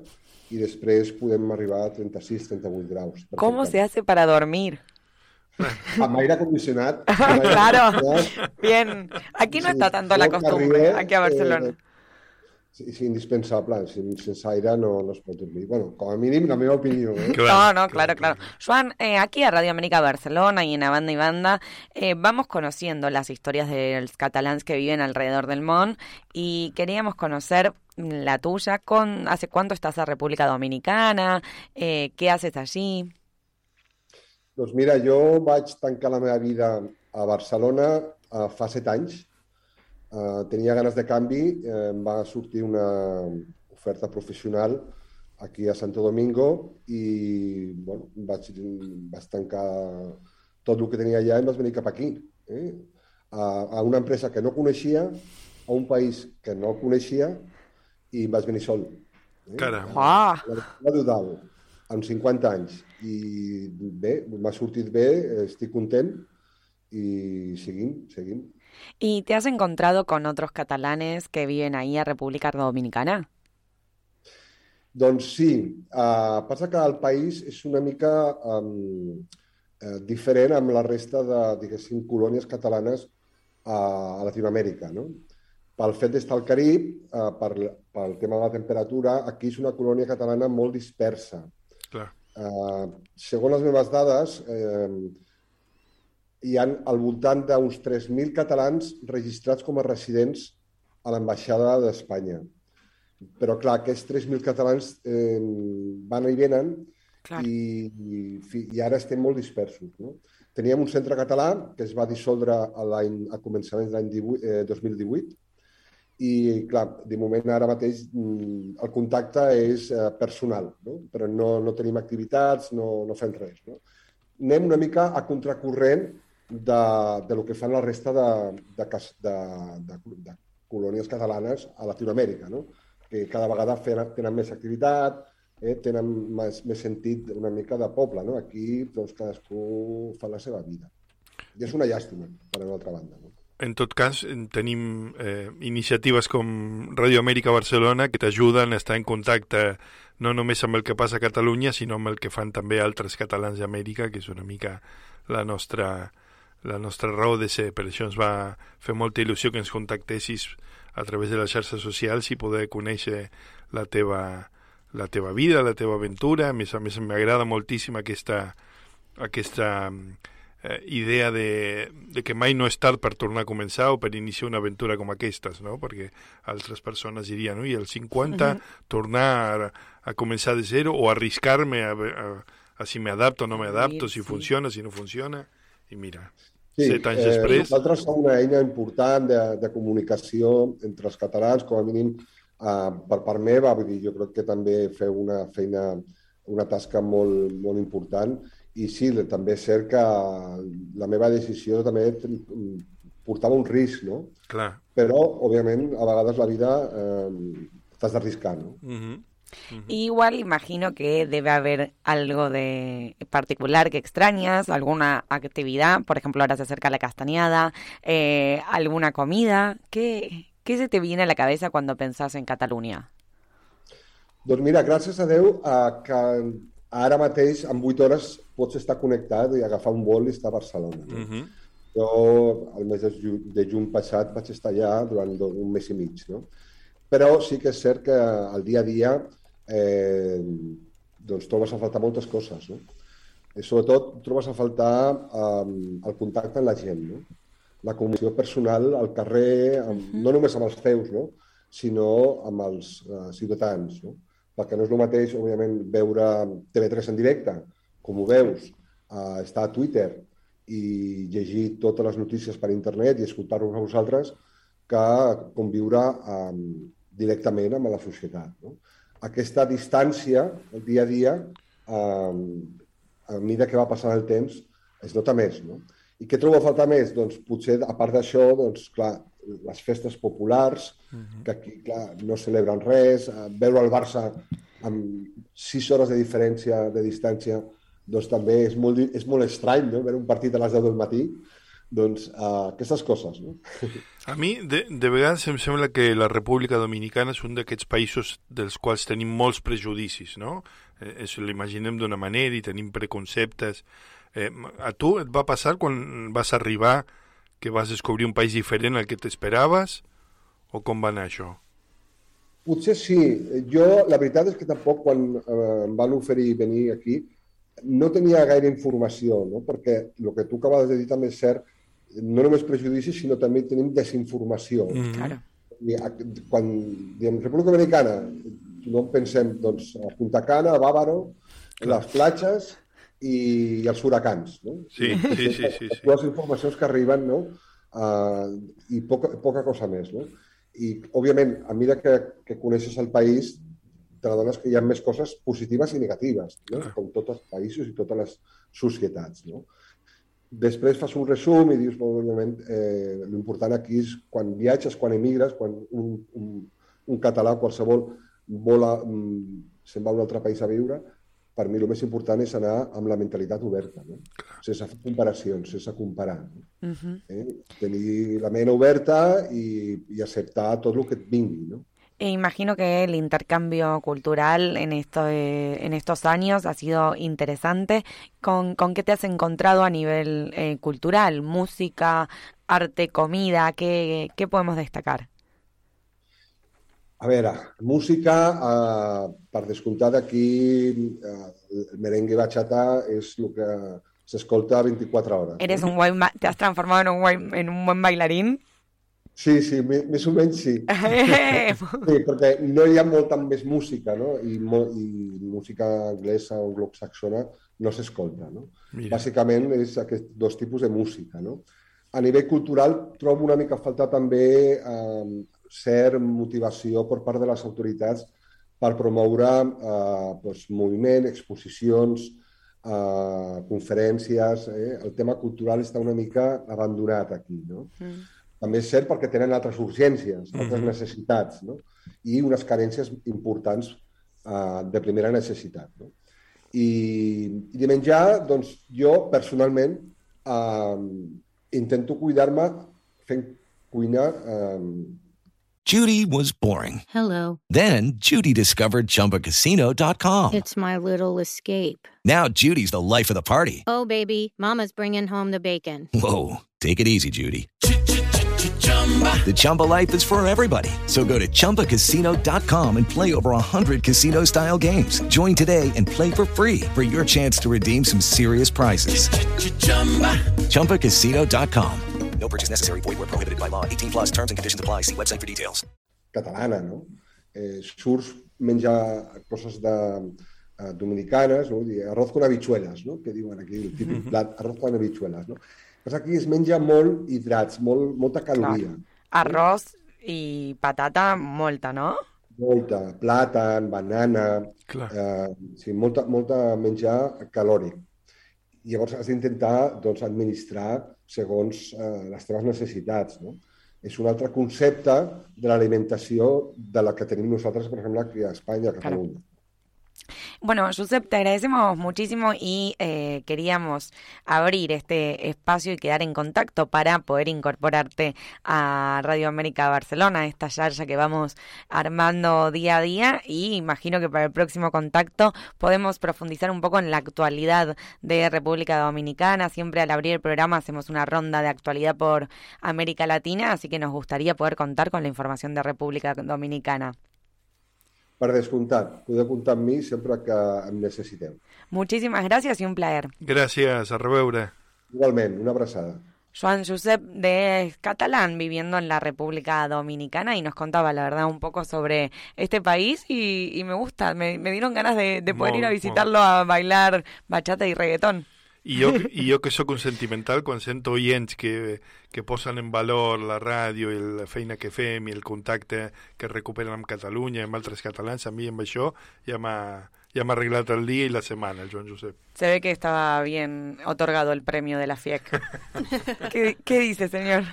i després podem arribar a 36-38 graus. ¿Cómo se hace para dormir? Amb aire condicionat. claro. Bien. Aquí no Sí, está tanto la costumbre, aquí a Barcelona. Eh, és indispensable. Sin, sense aire no, no es pot dormir. Bueno, com a mínim, la meva opinió. Eh? no, no, claro, claro. Joan, eh, aquí a Radio América Barcelona y en A Banda y Banda eh, vamos conociendo las historias de los catalans que viven alrededor del Mon y queríamos conocer la tuya. Con, ¿Hace cuánto estás a República Dominicana? Eh, ¿Qué haces allí? Doncs mira, jo vaig tancar la meva vida a Barcelona uh, fa set anys. Uh, tenia ganes de canvi, eh, em va sortir una oferta professional aquí a Santo Domingo i bueno, vaig, vaig tancar tot el que tenia allà i vaig venir cap aquí. Eh? A, a una empresa que no coneixia, a un país que no coneixia i vaig venir sol. Eh? Caram. Ah. La, la total, amb 50 anys. I bé, m'ha sortit bé, estic content i seguim, seguim. ¿Y te has encontrado con otros catalanes que viven ahí a República Dominicana? Doncs sí, uh, passa que el país és una mica um, uh, diferent amb la resta de, diguéssim, colònies catalanes a, a Latinoamèrica, no? Pel fet d'estar al Carib, uh, per, pel tema de la temperatura, aquí és una colònia catalana molt dispersa. Clar. Uh, segons les meves dades, eh, hi han al voltant d'uns 3.000 catalans registrats com a residents a l'ambaixada d'Espanya. Però, clar, aquests 3.000 catalans eh, van i venen Clar. i, i, i ara estem molt dispersos. No? Teníem un centre català que es va dissoldre a, a començaments de l'any 18, eh, 2018 i, clar, de moment ara mateix mm, el contacte és eh, personal, no? però no, no tenim activitats, no, no fem res. No? Anem una mica a contracorrent de, de lo que fan la resta de, de, de, de, de colònies catalanes a Latinoamèrica, no? que cada vegada feren, tenen més activitat, eh, tenen més, més sentit una mica de poble. No? Aquí doncs, cadascú fa la seva vida. I és una llàstima, per una altra banda. No? En tot cas, en- tenim eh, iniciatives com Radio Amèrica Barcelona que t'ajuden a estar en contacte no només amb el que passa a Catalunya, sinó amb el que fan també altres catalans d'Amèrica, que és una mica la nostra, la nostra raó de ser. Per això ens va fer molta il·lusió que ens contactessis a través de les xarxes socials i poder conèixer la teva, la teva vida, la teva aventura. A més a més, m'agrada moltíssim aquesta, aquesta eh, idea de, de que mai no és tard per tornar a començar o per iniciar una aventura com aquestes, no? Perquè altres persones dirien, ui, als 50 Mhm. tornar a, a començar de zero o arriscar-me a, a, a si me adapto o no me adapto, si funciona, si no funciona, i mira, set anys eh, després... Nosaltres som una eina important de, de comunicació entre els catalans, com a mínim eh, per part meva, vull dir, jo crec que també feu una feina, una tasca molt, molt important i sí, també és cert que la meva decisió també mm, portava un risc, no? Clar. Però, òbviament, a vegades la vida eh, t'has d'arriscar, no? Mhm. Igual imagino que debe haber algo de particular que extrañas, alguna actividad, por ejemplo, ahora se acerca la castañada, eh, alguna comida. ¿Qué, ¿Qué se te viene a la cabeza cuando pensás en Cataluña? Doncs mira, gràcies a Déu eh, que ara mateix, en 8 hores, pots estar connectat i agafar un vol i estar a Barcelona. No? Mhm. Jo, el mes de, ju de juny passat, vaig estar allà durant do- un mes i mig. No? Però sí que és cert que al dia a dia eh, doncs trobes a faltar moltes coses. No? I sobretot trobes a faltar eh, el contacte amb la gent. No? la comunicació personal al carrer, amb, no només amb els teus, no? sinó amb els uh, ciutadans. No? Perquè no és el mateix, òbviament, veure TV3 en directe, com ho veus, uh, estar a Twitter i llegir totes les notícies per internet i escoltar-vos a vosaltres, que conviure um, directament amb la societat. No? Aquesta distància, el dia a dia, um, a mesura que va passant el temps, es nota més. No? I què trobo a faltar més? Doncs potser, a part d'això, doncs, clar, les festes populars, que aquí, clar, no celebren res, eh, veure el Barça amb sis hores de diferència, de distància, doncs també és molt, és molt estrany, no?, veure un partit a les 10 del matí. Doncs uh, aquestes coses, no? A mi, de, de vegades, em sembla que la República Dominicana és un d'aquests països dels quals tenim molts prejudicis, no? Eh, això l'imaginem d'una manera i tenim preconceptes. Eh, a tu et va passar quan vas arribar que vas descobrir un país diferent al que t'esperaves? O com va anar això? Potser sí. Jo, la veritat és que tampoc, quan eh, em van oferir venir aquí, no tenia gaire informació, no? perquè el que tu acabes de dir també és cert, no només prejudicis, sinó també tenim desinformació. Claro. I, a- quan diem República Dominicana, no pensem doncs, a Punta Cana, a Bávaro, les platges i, i els huracans. No? Sí, sí, sí, sí, sí. Les informacions que arriben no? uh, i poca, poca cosa més. No? I, òbviament, a mesura que, que coneixes el país, te n'adones que hi ha més coses positives i negatives, no? com tots els països i totes les societats. No? Després fas un resum i dius, òbviament, eh, l'important aquí és quan viatges, quan emigres, quan un, un, un català qualsevol vola, mm, se'n va a un altre país a viure, per mi el més important és anar amb la mentalitat oberta, no? sense fer comparacions, sense comparar. No? Ujú. Eh? Tenir la ment oberta i, i acceptar tot el que et vingui. No? E imagino que el intercambio cultural en, esto, eh, en estos años ha sido interesante. ¿Con, con qué te has encontrado a nivel eh, cultural? ¿Música, arte, comida? ¿Qué, qué podemos destacar? A veure, música, eh, per descomptat aquí, eh, el merengue bachata és el que s'escolta 24 hores. ¿Eres un buen ¿Te has transformado en un buen, en un buen bailarín? Sí, sí, me- més o menys sí. sí, perquè no hi ha molta més música, no? I, i música anglesa o anglosaxona no s'escolta, no? Mira. Bàsicament és aquests dos tipus de música, no? A nivell cultural trobo una mica a faltar també eh, cert motivació per part de les autoritats per promoure eh, doncs, moviment, exposicions, eh, conferències. Eh? El tema cultural està una mica abandonat aquí, no? També és cert perquè tenen altres urgències, altres Mhm. necessitats, no? I unes carències importants eh, de primera necessitat. No? I, I de menjar, doncs, jo personalment eh, intento cuidar-me fent cuina eh, Judy was boring. Hello. Then Judy discovered ChumbaCasino.com. It's my little escape. Now Judy's the life of the party. Oh, baby, Mama's bringing home the bacon. Whoa, take it easy, Judy. The Chumba life is for everybody. So go to ChumbaCasino.com and play over 100 casino style games. Join today and play for free for your chance to redeem some serious prizes. ChumbaCasino.com. No purchase necessary. Void where prohibited by law. 18 plus terms and conditions apply. See website for details. catalana, no? Eh, surts menjar coses de, eh, dominicanes, no? Arroz con habichuelas, no? que diuen aquí, el típic plat, arroz con habichuelas. No? Però aquí es menja molt hidrats, molt, molta caloria. Arroz y patata, molta, ¿no? Molta, plàtan, banana, eh, sí, molta, molta menjar calòric. I llavors has d'intentar doncs, administrar segons eh, les teves necessitats. No? És un altre concepte de l'alimentació de la que tenim nosaltres, per exemple, aquí a Espanya, a Catalunya. Bueno, Josep, te agradecemos muchísimo y eh, queríamos abrir este espacio y quedar en contacto para poder incorporarte a Radio América Barcelona, esta yarda que vamos armando día a día y imagino que para el próximo contacto podemos profundizar un poco en la actualidad de República Dominicana. Siempre al abrir el programa hacemos una ronda de actualidad por América Latina, así que nos gustaría poder contar con la información de República Dominicana. Per descomptat, podeu comptar amb mi sempre que em necessiteu. Muchísimas gracias y un placer. Gràcies, a reveure. Igualment, una abraçada. Juan Josep de es catalán viviendo en la República Dominicana y nos contaba la verdad un poco sobre este país y, y me gusta, me, me dieron ganas de, de poder ir a visitarlo a bailar bachata y reggaetón. I jo, I jo que sóc un sentimental, quan sento oients que, que posen en valor la ràdio i la feina que fem i el contacte que recuperen amb Catalunya i amb altres catalans, a mi amb això ja m'ha ja m'ha arreglat el dia i la setmana, el Joan Josep. Se ve que estaba bien otorgado el premio de la FIEC. ¿Qué, qué dice, señor?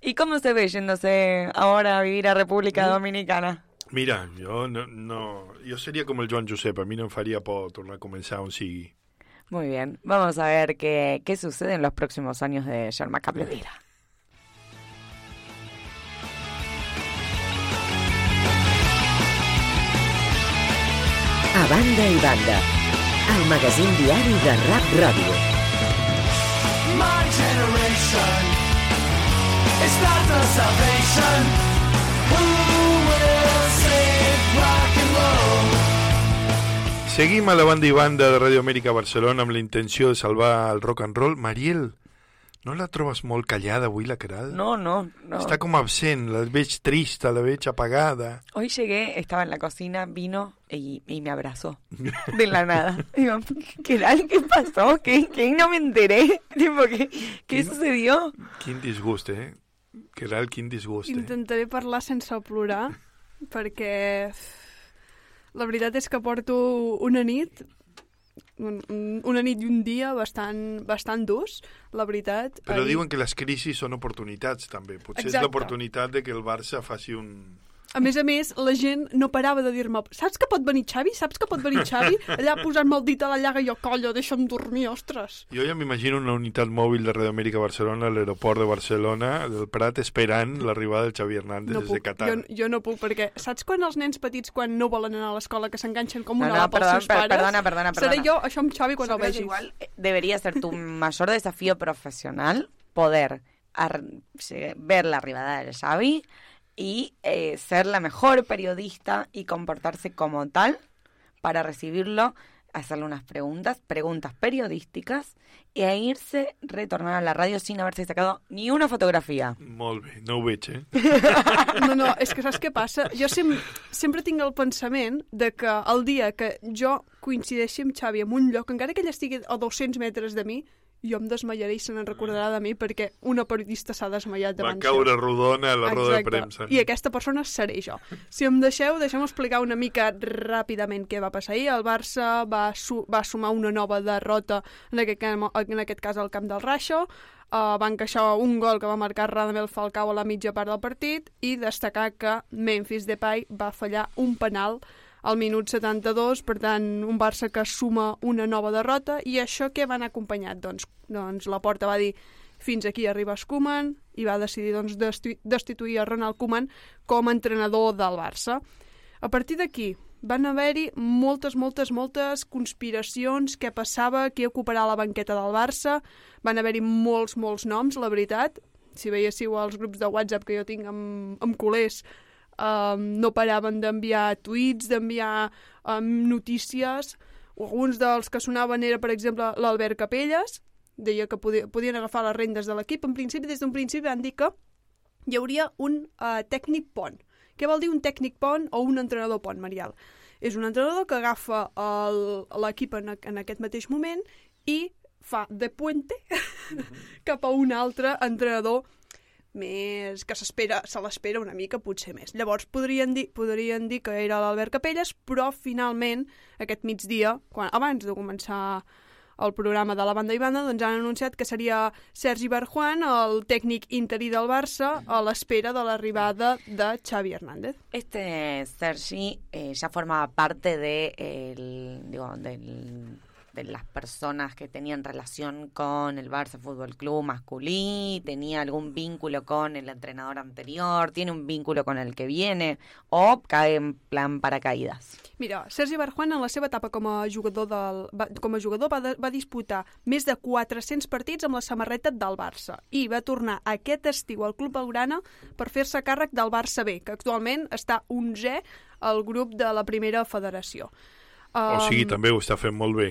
¿Y cómo se ve yéndose ahora a vivir a República Dominicana? Mira, jo, no, no, jo seria com el Joan Josep, a mi no em faria por tornar a començar on sigui. Muy bien, vamos a ver qué, qué sucede en los próximos años de Sharma Capdevila. A banda i banda, el magazín diari de Rap Ràdio. My generation is not the salvation. Seguim a la banda i banda de Radio Amèrica Barcelona amb la intenció de salvar el rock and roll. Mariel, no la trobes molt callada avui, la Caral? No, no, no. Està com absent, la veig trista, la veig apagada. Hoy llegué, estaba en la cocina, vino y, y me abrazó de la nada. Digo, ¿qué tal? ¿Qué pasó? ¿Qué, qué? No me enteré. Tipo, ¿qué, qué sucedió? Quin disgust, eh? Caral, quin disgust, eh? Intentaré parlar sense plorar, perquè la veritat és que porto una nit un- un- una nit i un dia bastant, bastant durs, la veritat. Però Ahir- diuen que les crisis són oportunitats, també. Potser és Exacte. l'oportunitat de que el Barça faci un... A més a més, la gent no parava de dir-me saps que pot venir Xavi? Saps que pot venir Xavi? Allà posant-me el dit a la llaga i jo, colla, deixa'm dormir, ostres. Jo ja m'imagino una unitat mòbil de Radio Amèrica Barcelona a l'aeroport de Barcelona, del Prat, esperant l'arribada del Xavi Hernández No des puc, de Qatar. jo, jo no puc, perquè saps quan els nens petits, quan no volen anar a l'escola, que s'enganxen com No, una no, lapa perdón, als seus pares? perdona, perdona, Seré perdona. jo, això amb Xavi, quan Yo el vegis. igual eh, debería ser tu mayor desafío profesional poder ar- ver la arribada del Xavi y eh, ser la mejor periodista y comportarse como tal para recibirlo, hacerle unas preguntas, preguntas periodísticas e irse, retornar a la radio sin haberse sacado ni una fotografía. Molt bé, no ho veig, eh? No, no, és que saps què passa? Jo sem sempre tinc el pensament de que el dia que jo coincideixi amb Xavi en un lloc, encara que ell estigui a 200 metres de mi, jo em desmaiaré i se n'en recordarà de mi perquè una periodista s'ha desmaiat Va davant caure rodona a la roda de Exacte. premsa. I aquesta persona seré jo. Si em deixeu, deixem explicar una mica ràpidament què va passar ahir. El Barça va, su va sumar una nova derrota, en aquest, en aquest cas al camp del Raixo, uh, va encaixar un gol que va marcar Radamel Falcao a la mitja part del partit i destacar que Memphis Depay va fallar un penal al minut 72, per tant, un Barça que suma una nova derrota, i això què van acompanyat? Doncs, doncs la porta va dir fins aquí arriba Koeman i va decidir doncs, desti destituir a Ronald Koeman com a entrenador del Barça. A partir d'aquí van haver-hi moltes, moltes, moltes conspiracions, què passava, qui ocuparà la banqueta del Barça, van haver-hi molts, molts noms, la veritat. Si veiéssiu els grups de WhatsApp que jo tinc amb, amb culers, um, no paraven d'enviar tuits, d'enviar um, notícies. Alguns dels que sonaven era, per exemple, l'Albert Capelles, deia que podia, podien agafar les rendes de l'equip. En principi, des d'un principi van dir que hi hauria un uh, tècnic pont. Què vol dir un tècnic pont o un entrenador pont, Marial? És un entrenador que agafa l'equip en, en aquest mateix moment i fa de puente cap a un altre entrenador més que s'espera, se l'espera una mica, potser més. Llavors podrien dir, podrien dir que era l'Albert Capelles, però finalment, aquest migdia, quan, abans de començar el programa de la banda i banda, doncs han anunciat que seria Sergi Barjuan, el tècnic interí del Barça, a l'espera de l'arribada de Xavi Hernández. Este Sergi eh, ya formaba parte de, el, digo, del- de las personas que tenían relación con el Barça Fútbol Club masculí, tenía algún vínculo con el entrenador anterior, tiene un vínculo con el que viene, o cae en plan paracaídas. Mira, Sergi Barjuan en la seva etapa com a jugador, del, va, com a jugador va, de, va disputar més de 400 partits amb la samarreta del Barça i va tornar aquest estiu al Club Blaugrana per fer-se càrrec del Barça B, que actualment està 11è al grup de la primera federació. O sigui, Um, també ho està fent molt bé.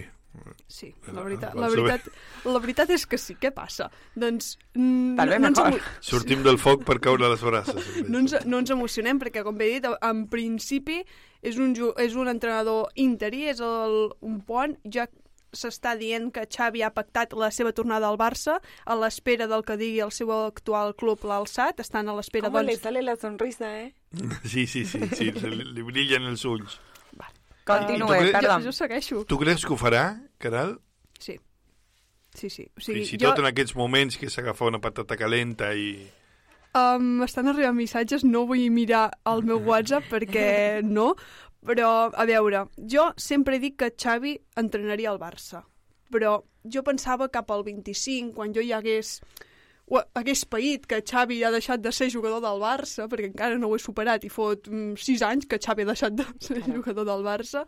Sí, la veritat, Vols la veritat, la veritat és que sí. Què passa? Doncs... mm, Tal vez no, ens Sortim del foc per caure a les braces. no ens, no ens emocionem perquè, com bé he dit, en principi és un, és un entrenador interí, és el, un pont, ja s'està dient que Xavi ha pactat la seva tornada al Barça a l'espera del que digui el seu actual club l'Alçat, estan a l'espera, ¿Cómo le doncs... sale la sonrisa, eh? Sí, sí, sí, sí li, li brillen els ulls. Continúe, I tu creus- perdón. Jo, jo segueixo. Tu creus que ho farà, Caral? Sí. Sí, sí. O Fins sigui, i tot en aquests moments que s'agafa una patata calenta i... Um, estan arribant missatges, no vull mirar el meu WhatsApp perquè no, però a veure, jo sempre dit que Xavi entrenaria el Barça, però jo pensava cap al 25, quan jo ja hagués hagués paït que Xavi ha deixat de ser jugador del Barça, perquè encara no ho he superat i fot 6 anys que Xavi ha deixat de ser jugador del Barça,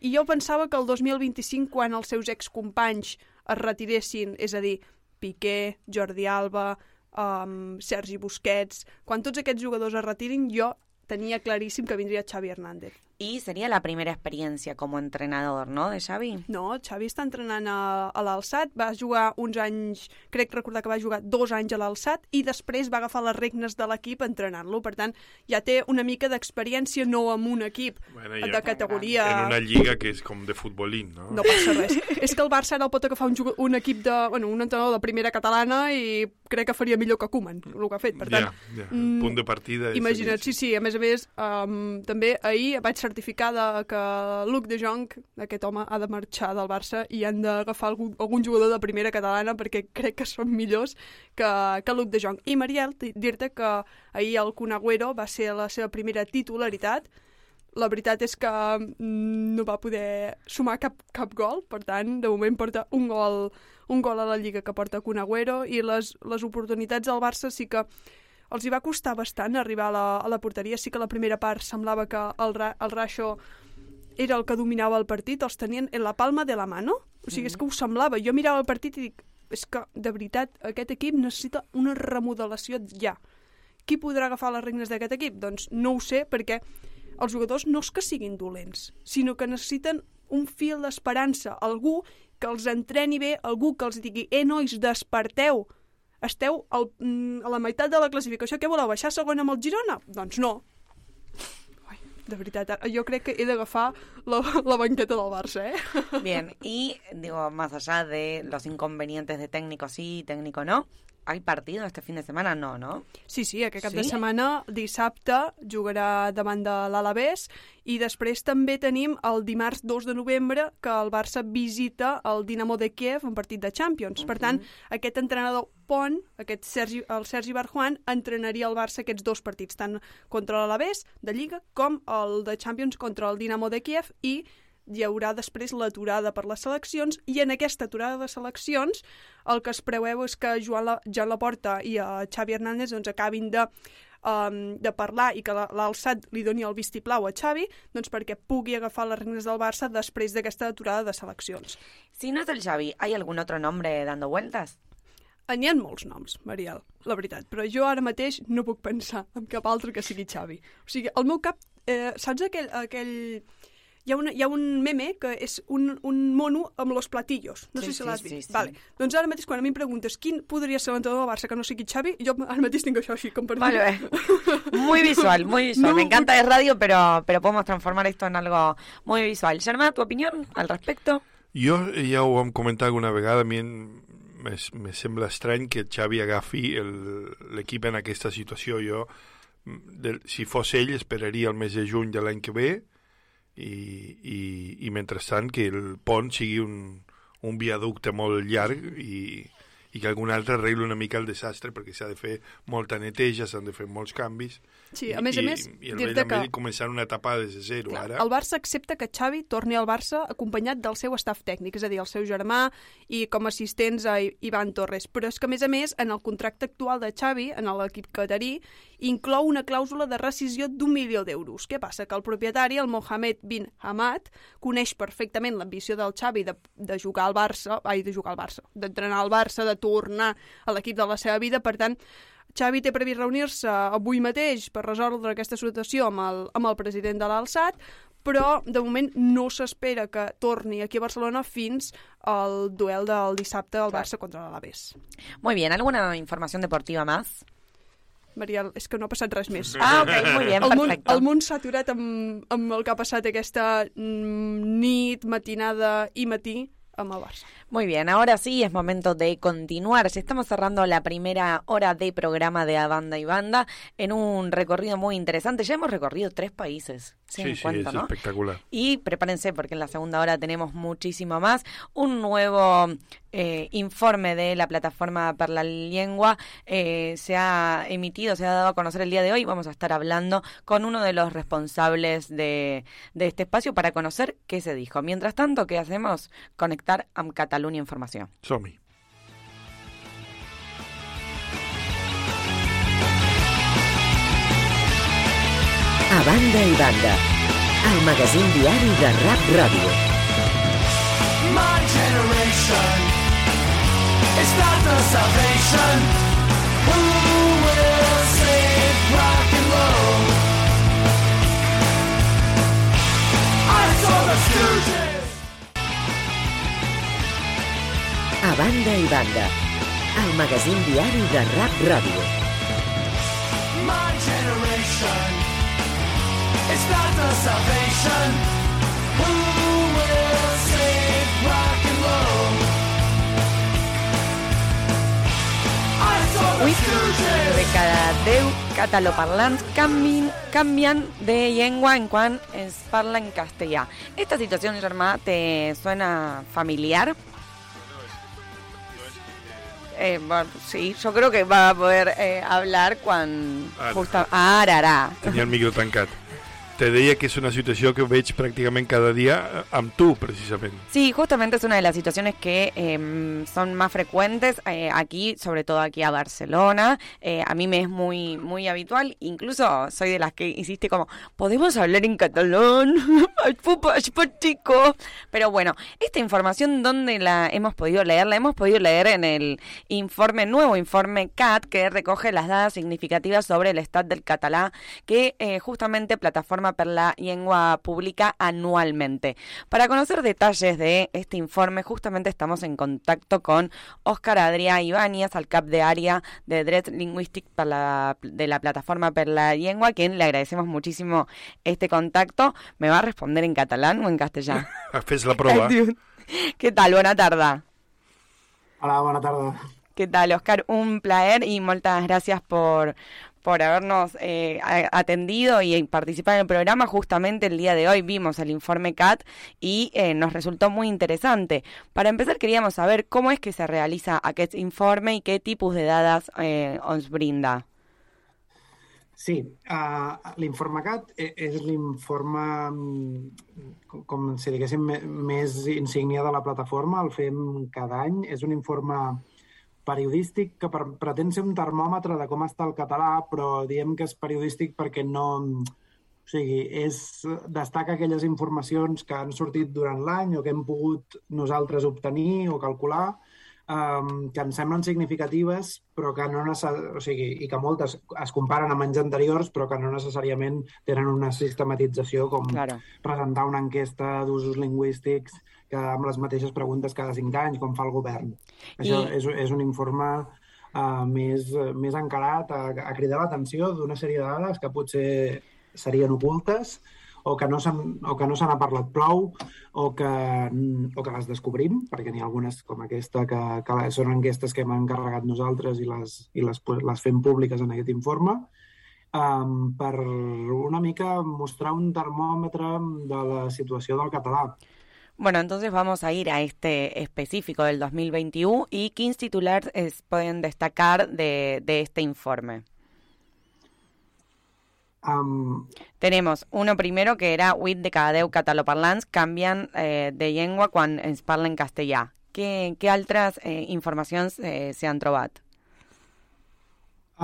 i jo pensava que el 2025, quan els seus excompanys es retiressin, és a dir, Piqué, Jordi Alba, um, Sergi Busquets... Quan tots aquests jugadors es retirin, jo tenia claríssim que vindria Xavi Hernández. Y sería la primera experiencia como entrenador, ¿no? De Xavi. No, Xavi està entrenant a, a l'Alçat, va jugar uns anys, crec recordar que va jugar dos anys a l'Alçat i després va agafar les regnes de l'equip entrenant-lo. Per tant, ja té una mica d'experiència no amb un equip Bueno, de categoria... En una lliga que és com de futbolín, no? No passa res. és que el Barça ara el pot agafar un, un equip de... Bueno, un entrenador de primera catalana i crec que faria millor que Koeman, el que ha fet. Per tant, ja, ja. mm, punt de partida. Imagina't, sí, sí, a més a més, um, també ahir vaig certificar de, que Luc de Jong, aquest home, ha de marxar del Barça i han d'agafar algun, algun jugador de primera catalana perquè crec que són millors que, que Luc de Jong. I Mariel, dir-te que ahir el Kun Agüero va ser la seva primera titularitat, la veritat és que mm, no va poder sumar cap, cap gol, per tant, de moment porta un gol, un gol a la Lliga que porta Kun Agüero i les, les oportunitats del Barça sí que els hi va costar bastant arribar a la, a la porteria. Sí que la primera part semblava que el, Ra el Raixo era el que dominava el partit, els tenien en la palma de la mano. O sigui, és que ho semblava. Jo mirava el partit i dic, és que, de veritat, aquest equip necessita una remodelació ja. Qui podrà agafar les regnes d'aquest equip? Doncs no ho sé, perquè els jugadors no és que siguin dolents, sinó que necessiten un fil d'esperança, algú que els entreni bé, algú que els digui, eh, nois, desperteu, esteu al, mm, a la meitat de la classificació, què voleu, baixar segon amb el Girona? Doncs no. Ai, de veritat, ara- jo crec que he d'agafar la, la banqueta del Barça, eh? Bien, y digo, más allá de los inconvenientes de técnico sí, técnico no, ¿hay partido este fin de semana? No, ¿no? Sí, sí, aquest cap Sí? de setmana, dissabte, jugarà davant de l'Alavés i després també tenim el dimarts 2 de novembre que el Barça visita el Dinamo de Kiev, un partit de Champions. Per tant, aquest entrenador Pont, aquest Sergi, el Sergi Barjuan, entrenaria el Barça aquests dos partits, tant contra l'Alavés de Lliga com el de Champions contra el Dinamo de Kiev i hi haurà després l'aturada per les seleccions i en aquesta aturada de seleccions el que es preveu és que Joan, La, Joan Laporta i uh, Xavi Hernández doncs, acabin de, um, de parlar i que la- l'alçat li doni el vistiplau a Xavi doncs, perquè pugui agafar les regnes del Barça després d'aquesta aturada de seleccions. Si no es el Xavi, ¿hay algún otro nombre dando vueltas? N'hi ha molts noms, Mariel, la veritat, però jo ara mateix no puc pensar en cap altre que sigui Xavi. O sigui, el meu cap... Eh, saps aquell... aquell... Hi ha, una, hi ha un meme que és un, un mono amb los platillos. No Sí, sé si sí, l'has sí, vist. sí. Vale. Doncs ara mateix, quan a mi em preguntes quin podria ser l'entrenador del Barça que no sigui Xavi, jo ara mateix tinc això així, com per dir... Vale, Muy visual, muy visual. No, Me encanta el radio, pero, pero podemos transformar esto en algo muy visual. Germán, ¿tu opinión al respecto? Jo ja ho vam comentar alguna vegada, a mi me, me sembla estrany que Xavi agafi el- l'equip en aquesta situació. Jo, de, si fos ell, esperaria el mes de juny de l'any que ve i, i, i mentrestant que el pont sigui un, un viaducte molt llarg i, i que algun altre arregli una mica el desastre perquè s'ha de fer molta neteja, s'han de fer molts canvis Sí, a i, més a i, més, i el dir-te vell que... que- començar una etapa des de zero Clar, ara el Barça accepta que Xavi torni al Barça acompanyat del seu staff tècnic, és a dir, el seu germà i com a assistents a Ivan Torres. Però és que, a més a més, en el contracte actual de Xavi, en l'equip catarí, inclou una clàusula de rescisió d'un milió d'euros. Què passa? Que el propietari, el Mohamed bin Hamad, coneix perfectament l'ambició del Xavi de, de jugar al Barça, ai, de jugar al Barça, d'entrenar al Barça, de tornar a l'equip de la seva vida, per tant, Xavi té previst reunir-se avui mateix per resoldre aquesta situació amb el, amb el president de l'Alçat, però de moment no s'espera que torni aquí a Barcelona fins al duel del dissabte al Barça contra l'Alaves. Muy bien, ¿alguna información deportiva más? Mariel, és que no ha passat res més. Ah, ok, muy bien, el món, el món s'ha aturat amb, amb el que ha passat aquesta mm, nit, matinada i matí el Barça. Muy bien, ahora sí es momento de continuar. Ya estamos cerrando la primera hora de programa de A Banda y Banda en un recorrido muy interesante. Ya hemos recorrido tres países. ¿se dan Sí, sí, cuenta, es no? espectacular. Y prepárense porque en la segunda hora tenemos muchísimo más. Un nuevo eh, informe de la plataforma Per la Lengua eh, se ha emitido, se ha dado a conocer el día de hoy. Vamos a estar hablando con uno de los responsables de, de este espacio para conocer qué se dijo. Mientras tanto, ¿qué hacemos? Conectar a Cataluña Información. Som-hi. A banda i banda, el magazín diari de Rap Ràdio. My generation is not the salvation. Who will save rock and roll? I saw the Stooges. A banda i banda, el magazín diari de Rap Ràdio. My generation is not the salvation. Who will save I saw the 8 Stooges. de cada 10 cataloparlants canvien, canvian de llengua en quan es parla en castellà. Esta situación, Germà, ¿te suena familiar? Eh, bueno, sí, yo creo que va a poder eh, hablar quan... Ara. Justa... Ara, ara. Tenia el micro tancat. Te deia que és una situació que veig pràcticament cada dia amb tu, precisament. Sí, justamente es una de las situaciones que eh, son más frecuentes eh, aquí, sobre todo aquí a Barcelona. Eh, a mí me es muy muy habitual, incluso soy de las que hiciste como, ¿podemos hablar en catalán? Patico. Pero bueno, esta información, ¿dónde la hemos podido leer? La hemos podido leer en el informe, nuevo informe CAT, que recoge las dadas significativas sobre el estado del catalán, que eh, justamente Plataforma per la Llengua publica anualmente. Para conocer detalles de este informe, justamente estamos en contacto con Óscar Adrià Ibáñez, al cap de área de Dret Linguistic la- de la Plataforma per la Llengua, a quien le agradecemos muchísimo este contacto. ¿Me va a responder en catalán o en castellano? Fes la prova. ¿Qué tal? Buena tarda. Hola, bona tarda. ¿Qué tal, Oscar? Un placer y muchas gracias por, por habernos eh, atendido y participar en el programa. Justamente el día de hoy vimos el informe CAT y eh, nos resultó muy interesante. Para empezar, queríamos saber cómo es que se realiza aquest informe y qué tipos de dadas eh, os brinda. Sí, uh, l'informe CAT e- és l'informe, mm, com- si diguéssim, més insígnia de la plataforma, el fem cada any. És un informe periodístic que per, pretén ser un termòmetre de com està el català, però diem que és periodístic perquè no... O sigui, és, destaca aquelles informacions que han sortit durant l'any o que hem pogut nosaltres obtenir o calcular um, que ens semblen significatives, però que no o sigui, i que moltes es comparen amb anys anteriors, però que no necessàriament tenen una sistematització com Claro. presentar una enquesta d'usos lingüístics que amb les mateixes preguntes cada cinc anys, com fa el govern. Això I- és, és un informe uh, més, més encarat a, a cridar l'atenció d'una sèrie de dades que potser serien ocultes o que no s'han o que no se n'ha parlat prou o que, o que les descobrim, perquè n'hi ha algunes com aquesta que, que són enquestes que hem encarregat nosaltres i les, i les, les fem públiques en aquest informe, um, per una mica mostrar un termòmetre de la situació del català. Bueno, entonces vamos a ir a este específico del 2021 y qué titulares es- pueden destacar de, de este informe. Um, Tenemos uno primero que era 8 de cada 10 cataloparlants canvian eh, de llengua quan es parla en castellà. Què, què altres eh, informacions eh, s'han trobat?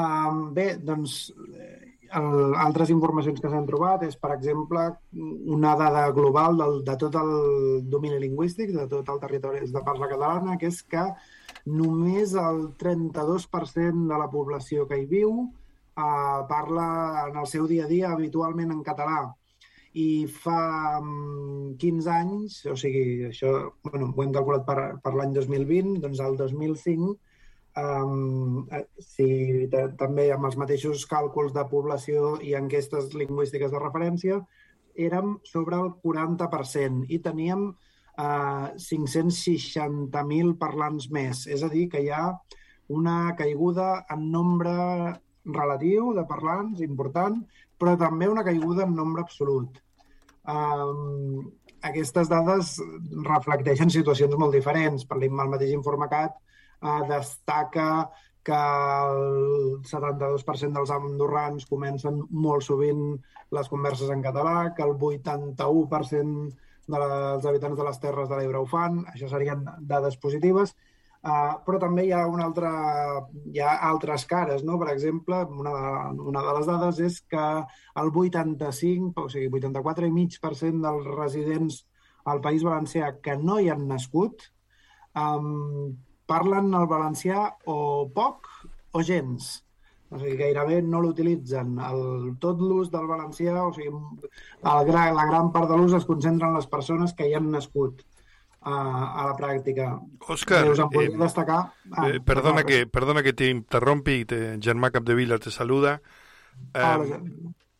Um, bé, doncs, eh, el, altres informacions que s'han trobat és, per exemple, una dada global del, de tot el domini lingüístic, de tot el territori de parla catalana, que és que només el 32% de la població que hi viu eh, parla en el seu dia a dia habitualment en català. I fa mm, 15 anys, o sigui, això bueno, ho hem calculat per, per l'any 2020, doncs el 2005, um, si ta- també amb els mateixos càlculs de població i enquestes lingüístiques de referència, érem sobre el 40% i teníem uh, 560.000 parlants més. És a dir, que hi ha una caiguda en nombre relatiu de parlants important, però també una caiguda en nombre absolut. Um, aquestes dades reflecteixen situacions molt diferents. Per el mateix Informacat uh, destaca que el 72% dels andorrans comencen molt sovint les converses en català, que el 81% dels habitants de les Terres de l'Ebre ho fan. Això serien dades positives. Uh, però també hi ha, una altra, hi ha altres cares, no? Per exemple, una de, una de les dades és que el 85, o sigui, 84,5% dels residents al País Valencià que no hi han nascut um, parlen el valencià o poc o gens. O sigui, gairebé no l'utilitzen. Tot l'ús del valencià, o sigui, el, la gran part de l'ús es concentra en les persones que hi han nascut a, a la pràctica. Òscar, Us en volia eh, destacar... Ah, Eh, perdona, que, perdona que te interrompi, te, Germà Capdevila te saluda. Ah, Eh,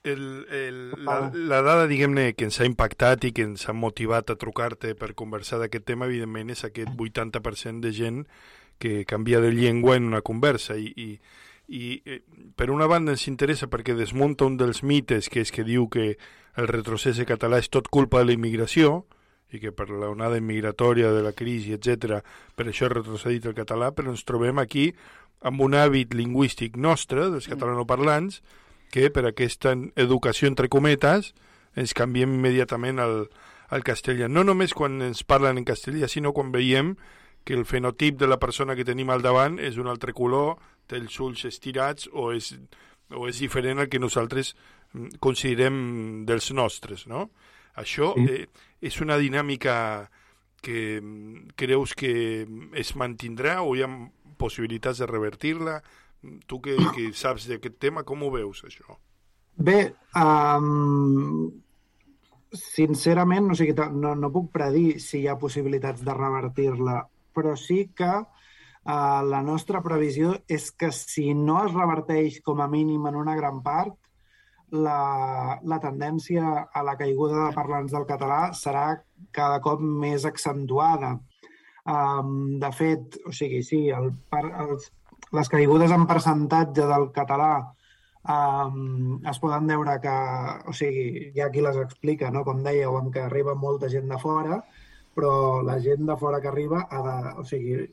el, el, la, la dada, diguem-ne, que ens ha impactat i que ens ha motivat a trucar-te per conversar d'aquest tema, evidentment, és aquest 80% de gent que canvia de llengua en una conversa. I, i, i eh, per una banda ens interessa perquè desmunta un dels mites que és que diu que el retrocés de català és tot culpa de la immigració i que per la onada migratòria de la crisi, etc, per això ha retrocedit el català, però ens trobem aquí amb un hàbit lingüístic nostre, dels catalanoparlants, que per aquesta educació, entre cometes, ens canviem immediatament al, al castellà. No només quan ens parlen en castellà, sinó quan veiem que el fenotip de la persona que tenim al davant és un altre color, té els ulls estirats o és, o és diferent al que nosaltres mm, considerem dels nostres, no? Això eh, és una dinàmica que mm, creus que es mantindrà o hi ha possibilitats de revertir-la? Tu que, que saps d'aquest tema, com ho veus, això? Bé, um, sincerament, o sigui, no, no puc predir si hi ha possibilitats de revertir-la, però sí que uh, la nostra previsió és que si no es reverteix com a mínim en una gran part, la, la tendència a la caiguda de parlants del català serà cada cop més accentuada. Um, de fet, o sigui, sí, el, per, els, les caigudes en percentatge del català um, es poden veure que, o sigui, hi ha qui les explica, no? com dèieu, en que arriba molta gent de fora, però la gent de fora que arriba ha de, o sigui,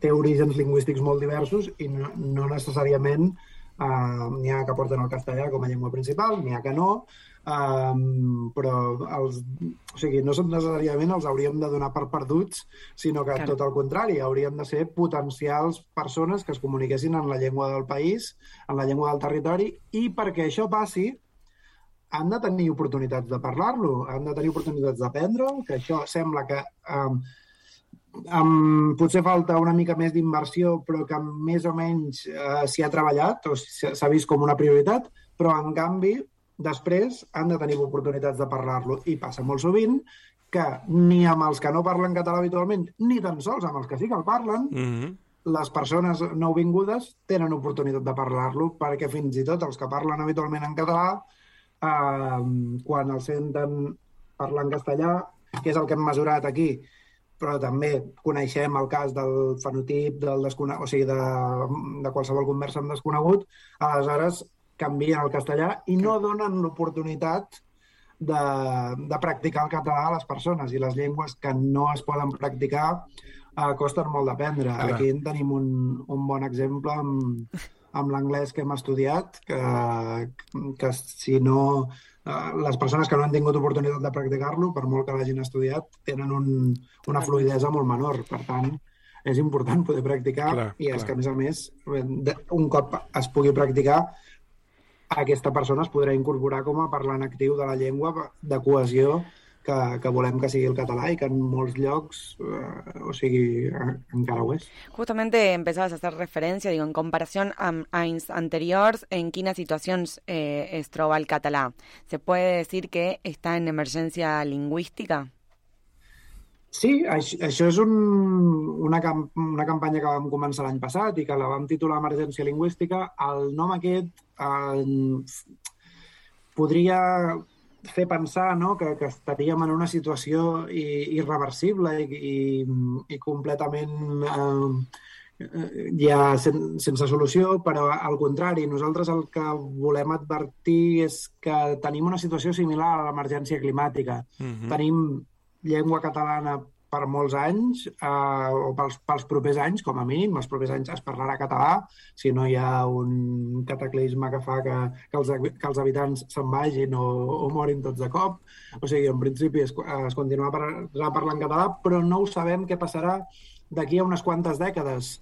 té orígens lingüístics molt diversos i no, no necessàriament uh, n'hi ha que porten el castellà com a llengua principal, n'hi ha que no, um, però els, o sigui, no són necessàriament els hauríem de donar per perduts, sinó que Clar. tot el contrari, haurien de ser potencials persones que es comuniquessin en la llengua del país, en la llengua del territori, i perquè això passi, han de tenir oportunitats de parlar-lo, han de tenir oportunitats d'aprendre'l, que això sembla que um, um, potser falta una mica més d'inversió, però que més o menys uh, s'hi ha treballat o s'ha vist com una prioritat, però en canvi després han de tenir oportunitats de parlar-lo. I passa molt sovint que ni amb els que no parlen català habitualment, ni tan sols amb els que sí que el parlen, Mm -hmm. les persones nouvingudes tenen oportunitat de parlar-lo, perquè fins i tot els que parlen habitualment en català, eh, quan el senten parlar en castellà, que és el que hem mesurat aquí, però també coneixem el cas del fenotip, del descone... o sigui, de, de qualsevol conversa amb desconegut, aleshores canvien el castellà i no donen l'oportunitat de, de practicar el català a les persones i les llengües que no es poden practicar eh, costen molt d'aprendre. Aquí en tenim un, un bon exemple amb, amb l'anglès que hem estudiat, que, que si no... eh, Les persones que no han tingut oportunitat de practicar-lo, per molt que l'hagin estudiat, tenen un, una fluidesa molt menor. Per tant, és important poder practicar Clar, i és clar. que, a més a més, un cop es pugui practicar, aquesta persona es podrà incorporar com a parlant actiu de la llengua de cohesió que, que volem que sigui el català i que en molts llocs, eh, o sigui, encara ho és. Justamente empezabas a hacer referencia, digo, en comparación a anys anteriors, en quines situacions eh, es troba el català. ¿Se puede decir que está en emergencia lingüística? Sí, això, això és un, una, cam una campanya que vam començar l'any passat i que la vam titular Emergència Lingüística. El nom aquest eh, podria fer pensar no, que, que estaríem en una situació i- irreversible i, i, i completament eh, ja sen, sense solució, però al contrari, nosaltres el que volem advertir és que tenim una situació similar a l'emergència climàtica. Mhm. Tenim llengua catalana per molts anys, eh, o pels, pels propers anys, com a mínim, els propers anys es parlarà català, si no hi ha un cataclisme que fa que, que, els, que els habitants se'n vagin o, o morin tots de cop. O sigui, en principi es, es continuarà par- parlant català, però no ho sabem què passarà d'aquí a unes quantes dècades.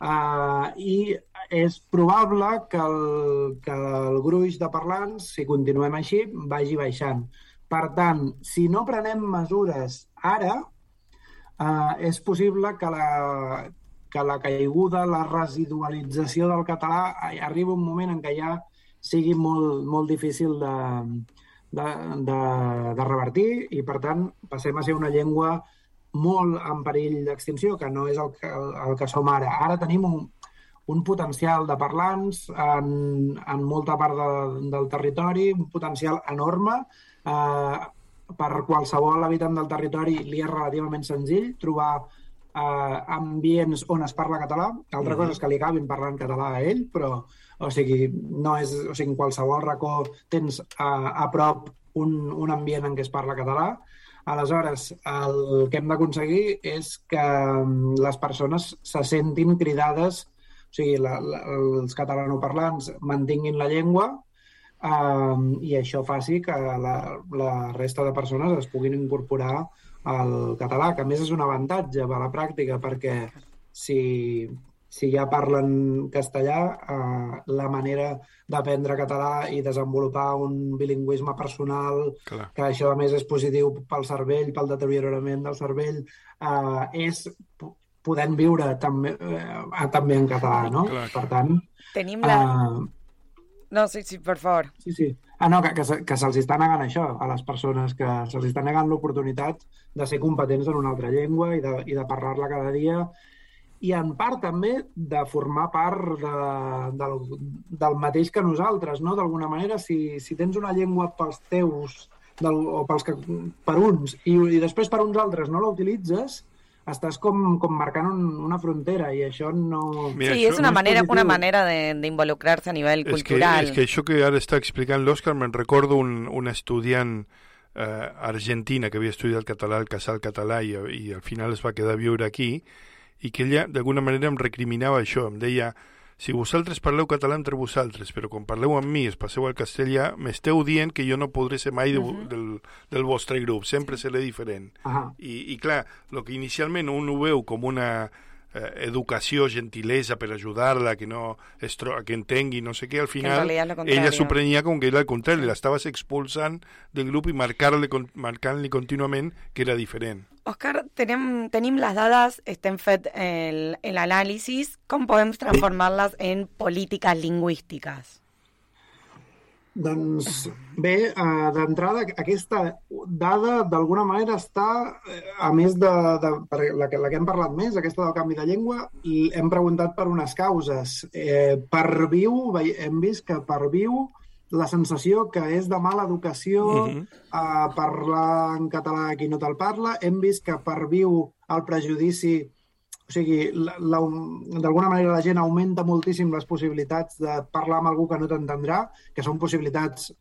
Uh, I és probable que el, que el gruix de parlants, si continuem així, vagi baixant. Per tant, si no prenem mesures ara, uh, és possible que la, que la caiguda, la residualització del català eh, arribi un moment en què ja sigui molt, molt difícil de, de, de, de revertir i, per tant, passem a ser una llengua molt en perill d'extinció, que no és el que, el que som ara. Ara tenim un, un potencial de parlants en, en molta part de, del territori, un potencial enorme. Eh, per qualsevol habitant del territori li és relativament senzill trobar eh, ambients on es parla català. Altra Mhm. cosa és que li acabin parlant català a ell, però o sigui, no és, o sigui, en qualsevol racó tens a, a prop un, un ambient en què es parla català. Aleshores, el que hem d'aconseguir és que mm, les persones se sentin cridades, o sigui, la, la, els catalanoparlants mantinguin la llengua um, i això faci que la, la resta de persones es puguin incorporar al català, que a més és un avantatge a la pràctica, perquè si, si ja parlen castellà, eh, la manera d'aprendre català i desenvolupar un bilingüisme personal, Clar. que això a més és positiu pel cervell, pel deteriorament del cervell, eh, és po- podent viure també, eh, també en català, no? Clar, Per tant, Tenim la... eh, No, sí, sí, por favor. Sí, sí. Ah, no, que, que, se- que se'ls està negant això a les persones, que se'ls està negant l'oportunitat de ser competents en una altra llengua i de, i de parlar-la cada dia i en part també de formar part de, del, del mateix que nosaltres, no? D'alguna manera, si, si tens una llengua pels teus del, o pels que, per uns i, i després per uns altres no la utilitzes, estàs com, com marcant un, una frontera i això no... sí, és una manera, una manera de, de involucrarse a nivell És que, cultural. és que això que ara està explicant l'Òscar me'n recordo un, un estudiant eh, argentina que havia estudiat català al Casal Català i, i al final es va quedar a viure aquí i que ella d'alguna manera em recriminava això, em deia si vosaltres parleu català entre vosaltres, però quan parleu amb mi es passeu al castellà, m'esteu dient que jo no podré ser mai de, Mhm. del, del vostre grup, sempre seré diferent. Ahà. I, I clar, el que inicialment un ho veu com una eh, educació, gentilesa per ajudar-la, que no es que entengui, no sé què, al final ella s'ho prenia com que era al contrari, l'estaves expulsant del grup i marcar-li con- marcant-li contínuament que era diferent. Òscar, tenim, tenim les dades, estem fet anàlisis, com podem transformar-les en polítiques lingüístiques? Doncs bé, eh, d'entrada, aquesta dada d'alguna manera està, eh, a més de, de per la, que, la que hem parlat més, aquesta del canvi de llengua, hem preguntat per unes causes. Eh, per viu, hem vist que per viu la sensació que és de mala educació Mhm. eh, parlar en català a qui no te'l parla. Hem vist que per viu el prejudici o sigui, d'alguna manera la gent augmenta moltíssim les possibilitats de parlar amb algú que no t'entendrà, que són possibilitats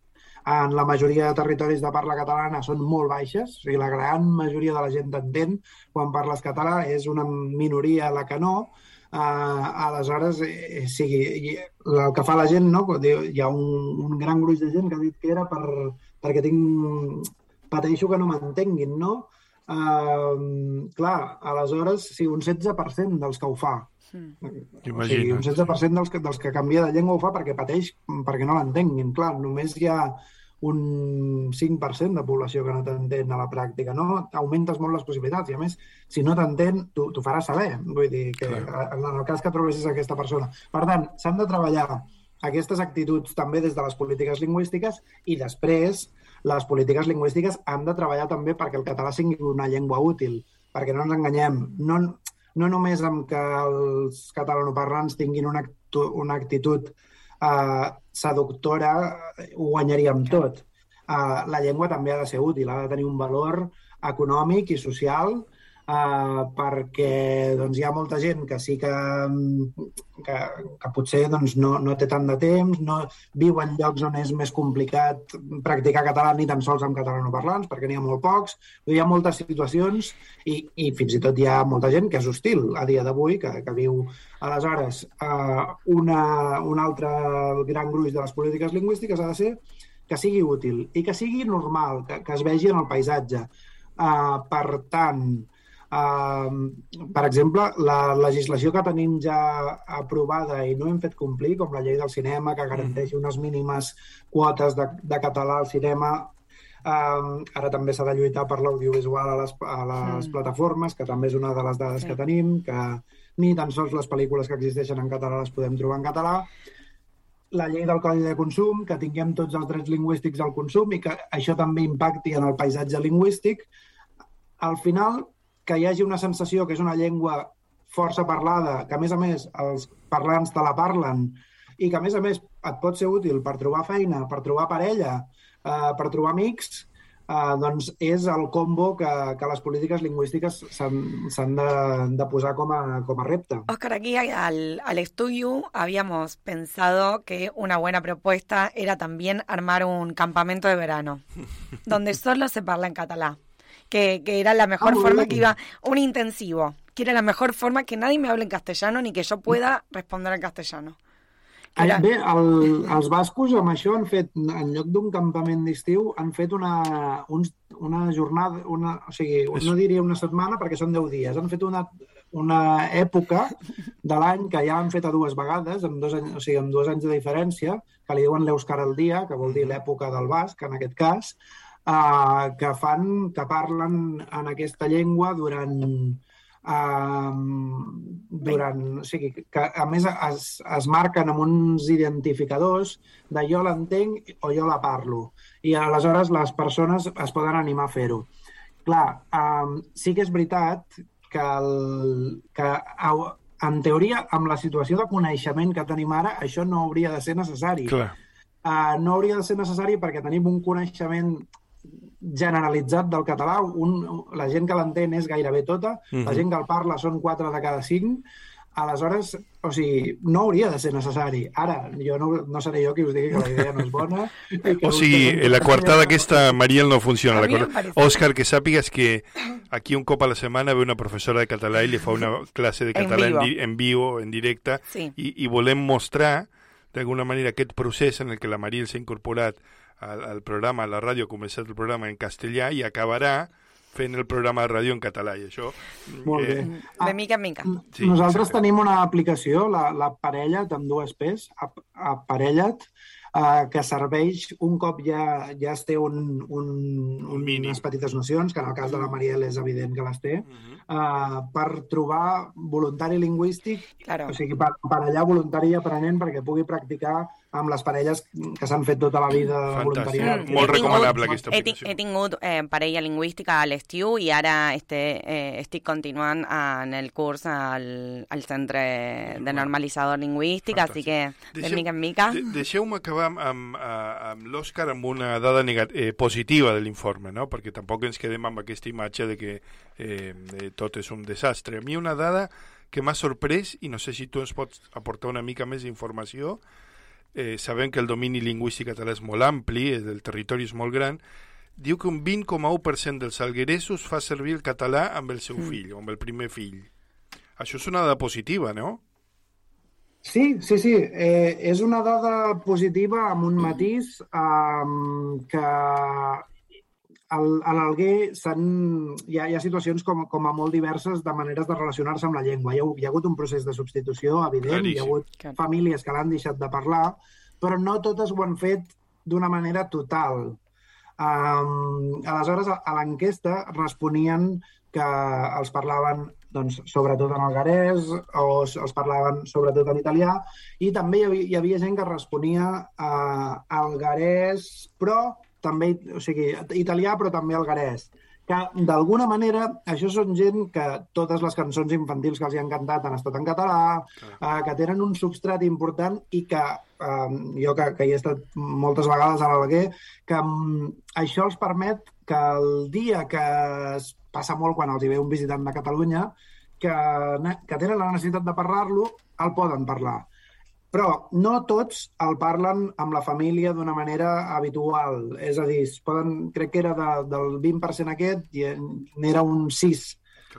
en la majoria de territoris de parla catalana són molt baixes, o sigui, la gran majoria de la gent t'entén quan parles català, és una minoria la que no, Uh, aleshores, eh, sigui, i el que fa la gent, no? Hi ha un, un gran gruix de gent que ha dit que era per, perquè tinc, pateixo que no m'entenguin, no? Uh, clar, aleshores, sí, un 16% dels que ho fa. O sigui, un 16% dels que, dels que canvia de llengua ho fa perquè pateix, perquè no l'entenguin. Clar, només hi ha un 5% de població que no t'entén a la pràctica, no? Augmentes molt les possibilitats i, a més, si no t'entén, t'ho faràs saber. Vull dir que en el cas que trobessis aquesta persona. Per tant, s'han de treballar aquestes actituds també des de les polítiques lingüístiques i després les polítiques lingüístiques han de treballar també perquè el català sigui una llengua útil, perquè no ens enganyem. No, no només amb que els catalanoparlants tinguin una, una actitud eh, seductora ho guanyaríem tot. Eh, la llengua també ha de ser útil, ha de tenir un valor econòmic i social perquè doncs, hi ha molta gent que sí que, que, que potser doncs, no, no té tant de temps, no viu en llocs on és més complicat practicar català ni tan sols amb catalanoparlants, perquè n'hi ha molt pocs. Hi ha moltes situacions i, i fins i tot hi ha molta gent que és hostil a dia d'avui, que, que viu Aleshores, eh, una, un altre gran gruix de les polítiques lingüístiques ha de ser que sigui útil i que sigui normal, que, que es vegi en el paisatge. Uh, per tant, uh, per exemple, la legislació que tenim ja aprovada i no hem fet complir, com la llei del cinema, que garanteix unes mínimes quotes de, de català al cinema, Um, ara també s'ha de lluitar per l'audiovisual a les, a les Mm. plataformes, que també és una de les dades Sí. que tenim, que ni tan sols les pel·lícules que existeixen en català les podem trobar en català. La llei del codi de consum, que tinguem tots els drets lingüístics al consum i que això també impacti en el paisatge lingüístic. Al final, que hi hagi una sensació que és una llengua força parlada, que a més a més els parlants te la parlen i que a més a més et pot ser útil per trobar feina, per trobar parella, eh, per trobar amics, eh, doncs és el combo que, que les polítiques lingüístiques s'han de, de posar com a, com a repte. Oscar, aquí al, al estudio habíamos pensado que una buena propuesta era también armar un campamento de verano, donde solo se parla en catalán, que, que era la mejor Ah, forma bien. que iba, un intensivo, que era la mejor forma que nadie me hable en castellano ni que yo pueda responder en castellano. Era- Bé, el, els bascos amb això han fet, en lloc d'un campament d'estiu, han fet una, uns, una jornada, una, o sigui, no diria una setmana perquè són 10 dies, han fet una, una època de l'any que ja han fet a dues vegades, amb dos, anys, o sigui, amb dos anys de diferència, que li diuen l'Euskara al dia, que vol dir l'època del basc, en aquest cas, eh, que fan, que parlen en aquesta llengua durant um, durant, o sigui, que a més es, es marquen amb uns identificadors de jo l'entenc o jo la parlo. I aleshores les persones es poden animar a fer-ho. Clar, um, sí que és veritat que, el, que au- en teoria, amb la situació de coneixement que tenim ara, això no hauria de ser necessari. Clar. Uh, no hauria de ser necessari perquè tenim un coneixement generalitzat del català, un, la gent que l'entén és gairebé tota, Mhm. la gent que el parla són 4 de cada 5, aleshores, o sigui, no hauria de ser necessari. Ara, jo no, no seré jo qui us digui que la idea no és bona. que O sigui, vostès- la coartada aquesta, Mariel, no funciona. La Òscar, que sàpigues que aquí un cop a la setmana ve una professora de català i li fa una classe de En català en, vivo. di- en vivo, en directe, Sí. i, i volem mostrar d'alguna manera aquest procés en el que la Mariel s'ha incorporat al, al programa, a la ràdio, ha començat el programa en castellà i acabarà fent el programa de ràdio en català, i això... Molt bé. eh, De mica en mica. Sí, Nosaltres tenim una aplicació, la, la Parellat, amb dues P's, a, a Parellat, eh, que serveix un cop ja, ja es té un, un, un, unes petites nocions, que en el cas de la Mariel és evident que les té, eh, per trobar voluntari lingüístic, Claro. o sigui, per, per allà voluntari i aprenent perquè pugui practicar amb les parelles que s'han fet tota la vida de voluntariat. He tingut- he, ti- he tingut eh, parella lingüística a l'estiu i ara este, eh, estic continuant en el curs al, al Centre de Normalitzador Lingüístic, així que de Deixeu- mica en mica... De, Deixeu-me acabar amb, amb, a- amb l'Òscar amb una dada negat, eh, positiva de l'informe, no? perquè tampoc ens quedem amb aquesta imatge de que eh, eh, tot és un desastre. A mi una dada que m'ha sorprès, i no sé si tu ens pots aportar una mica més d'informació, eh, sabem que el domini lingüístic català és molt ampli, el del territori és molt gran, diu que un 20,1% dels algueresos fa servir el català amb el seu Mm. fill, o amb el primer fill. Això és una dada positiva, no? Sí, sí, sí. Eh, és una dada positiva amb un matís um, que al, a l'Alguer s'han- hi, ha, hi ha situacions com, com a molt diverses de maneres de relacionar-se amb la llengua. Hi ha, hi ha hagut un procés de substitució, evident, hi ha Claríssim. hagut famílies que l'han deixat de parlar, però no totes ho han fet d'una manera total. Um, aleshores, a, a l'enquesta responien que els parlaven doncs, sobretot en algarès o els parlaven sobretot en italià i també hi havia, hi havia gent que responia a algarès però també, o sigui, italià però també algarès que d'alguna manera això són gent que totes les cançons infantils que els hi han cantat han estat en català, eh, que tenen un substrat important i que eh, jo que, que hi he estat moltes vegades a l'Alguer, que mm, això els permet que el dia que es passa molt quan els hi ve un visitant de Catalunya, que, que tenen la necessitat de parlar-lo, el poden parlar. Però no tots el parlen amb la família d'una manera habitual. És a dir, poden, crec que era de, del 20% aquest i n'era un 6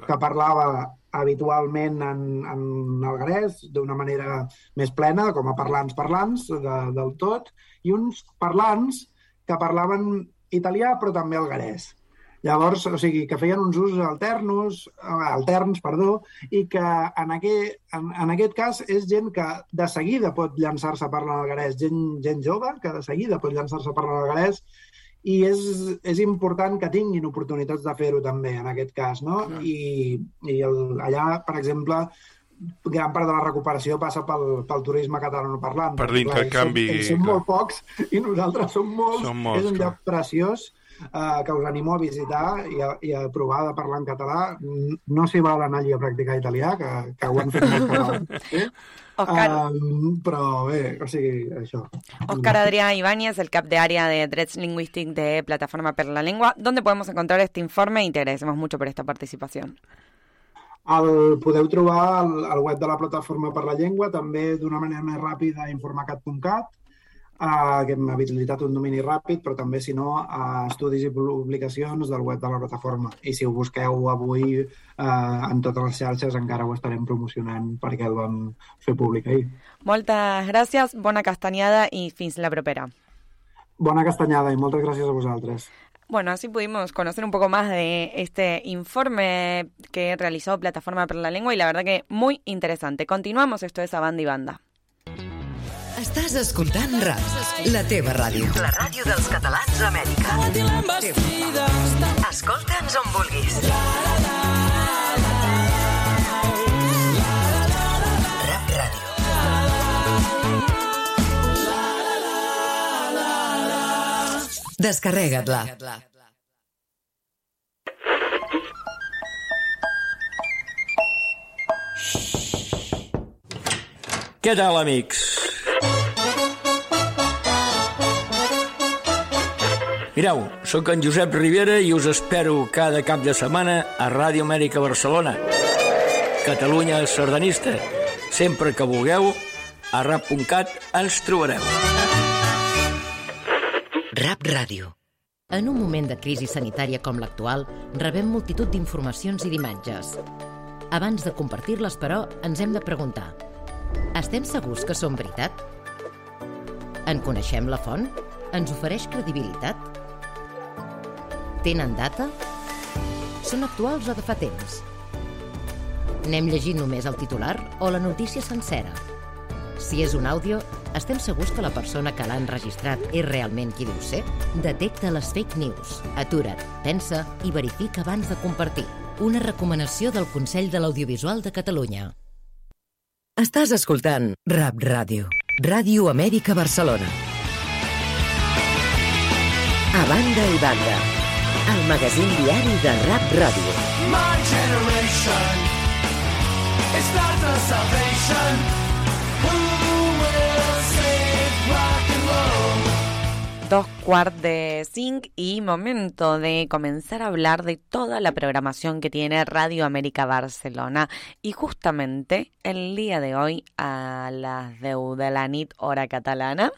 que parlava habitualment en, en algarès d'una manera més plena, com a parlants parlants de, del tot, i uns parlants que parlaven italià però també algarès. Llavors, o sigui, que feien uns usos alternos, eh, alterns, perdó, i que en aquest, en, en aquest cas és gent que de seguida pot llançar-se a parlar en algarès, gent, gent jove que de seguida pot llançar-se a parlar en algarès, i és, és important que tinguin oportunitats de fer-ho també, en aquest cas, no? I, i el, allà, per exemple, gran part de la recuperació passa pel, pel turisme catalanoparlant. Per clar, l'intercanvi, Són, són clar. molt pocs i nosaltres som molts. Som molts, és un clar. lloc preciós eh, que us animo a visitar i a, i a provar de parlar en català. No s'hi val anar allí a practicar italià, que, que ho han fet molt català. Eh? Um, però bé, o sigui, això. Oscar Adrián Ibáñez, el cap de área de Dreads Linguistic de Plataforma per la Lengua. ¿Dónde podemos encontrar este informe? Y te agradecemos mucho por esta participación. El podeu trobar al, al web de la Plataforma per la Llengua, també d'una manera més ràpida a informacat.cat, eh, que hem habilitat un domini ràpid, però també, si no, a estudis i publicacions del web de la plataforma. I si ho busqueu avui eh, en totes les xarxes encara ho estarem promocionant perquè el vam fer públic ahir. Moltes gràcies, bona castanyada y fins la propera. Bona castanyada i moltes gràcies a vosaltres. Bueno, así pudimos conocer un poco más de este informe que realizó Plataforma per la Lengua y la verdad que muy interesante. Continuamos, esto es a banda y banda. Estàs escoltant RAP, la teva ràdio. La ràdio dels catalans a Amèrica. Escolta'ns on vulguis. Rap Ràdio. Descarrega't-la. Què tal, amics? Mireu, sóc en Josep Rivera i us espero cada cap de setmana a Ràdio Amèrica Barcelona. Catalunya sardanista. Sempre que vulgueu, a rap.cat ens trobareu. Rap Ràdio. En un moment de crisi sanitària com l'actual, rebem multitud d'informacions i d'imatges. Abans de compartir-les, però, ens hem de preguntar estem segurs que són veritat? En coneixem la font? Ens ofereix credibilitat? Tenen data? Són actuals o de fa temps? N'hem llegit només el titular o la notícia sencera? Si és un àudio, estem segurs que la persona que l'ha enregistrat és realment qui diu ser? Detecta les fake news. Atura't, pensa i verifica abans de compartir. Una recomanació del Consell de l'Audiovisual de Catalunya. Estàs escoltant Rap Ràdio. Ràdio Amèrica Barcelona. A banda i banda. El magazín diari de Rap Ràdio. My generation is not the salvation. Who will save rock and roll? Dos cuart de cinc y momento de comenzar a hablar de toda la programación que tiene Radio América Barcelona. Y justamente el día de hoy, a las 10 de la nit, hora catalana,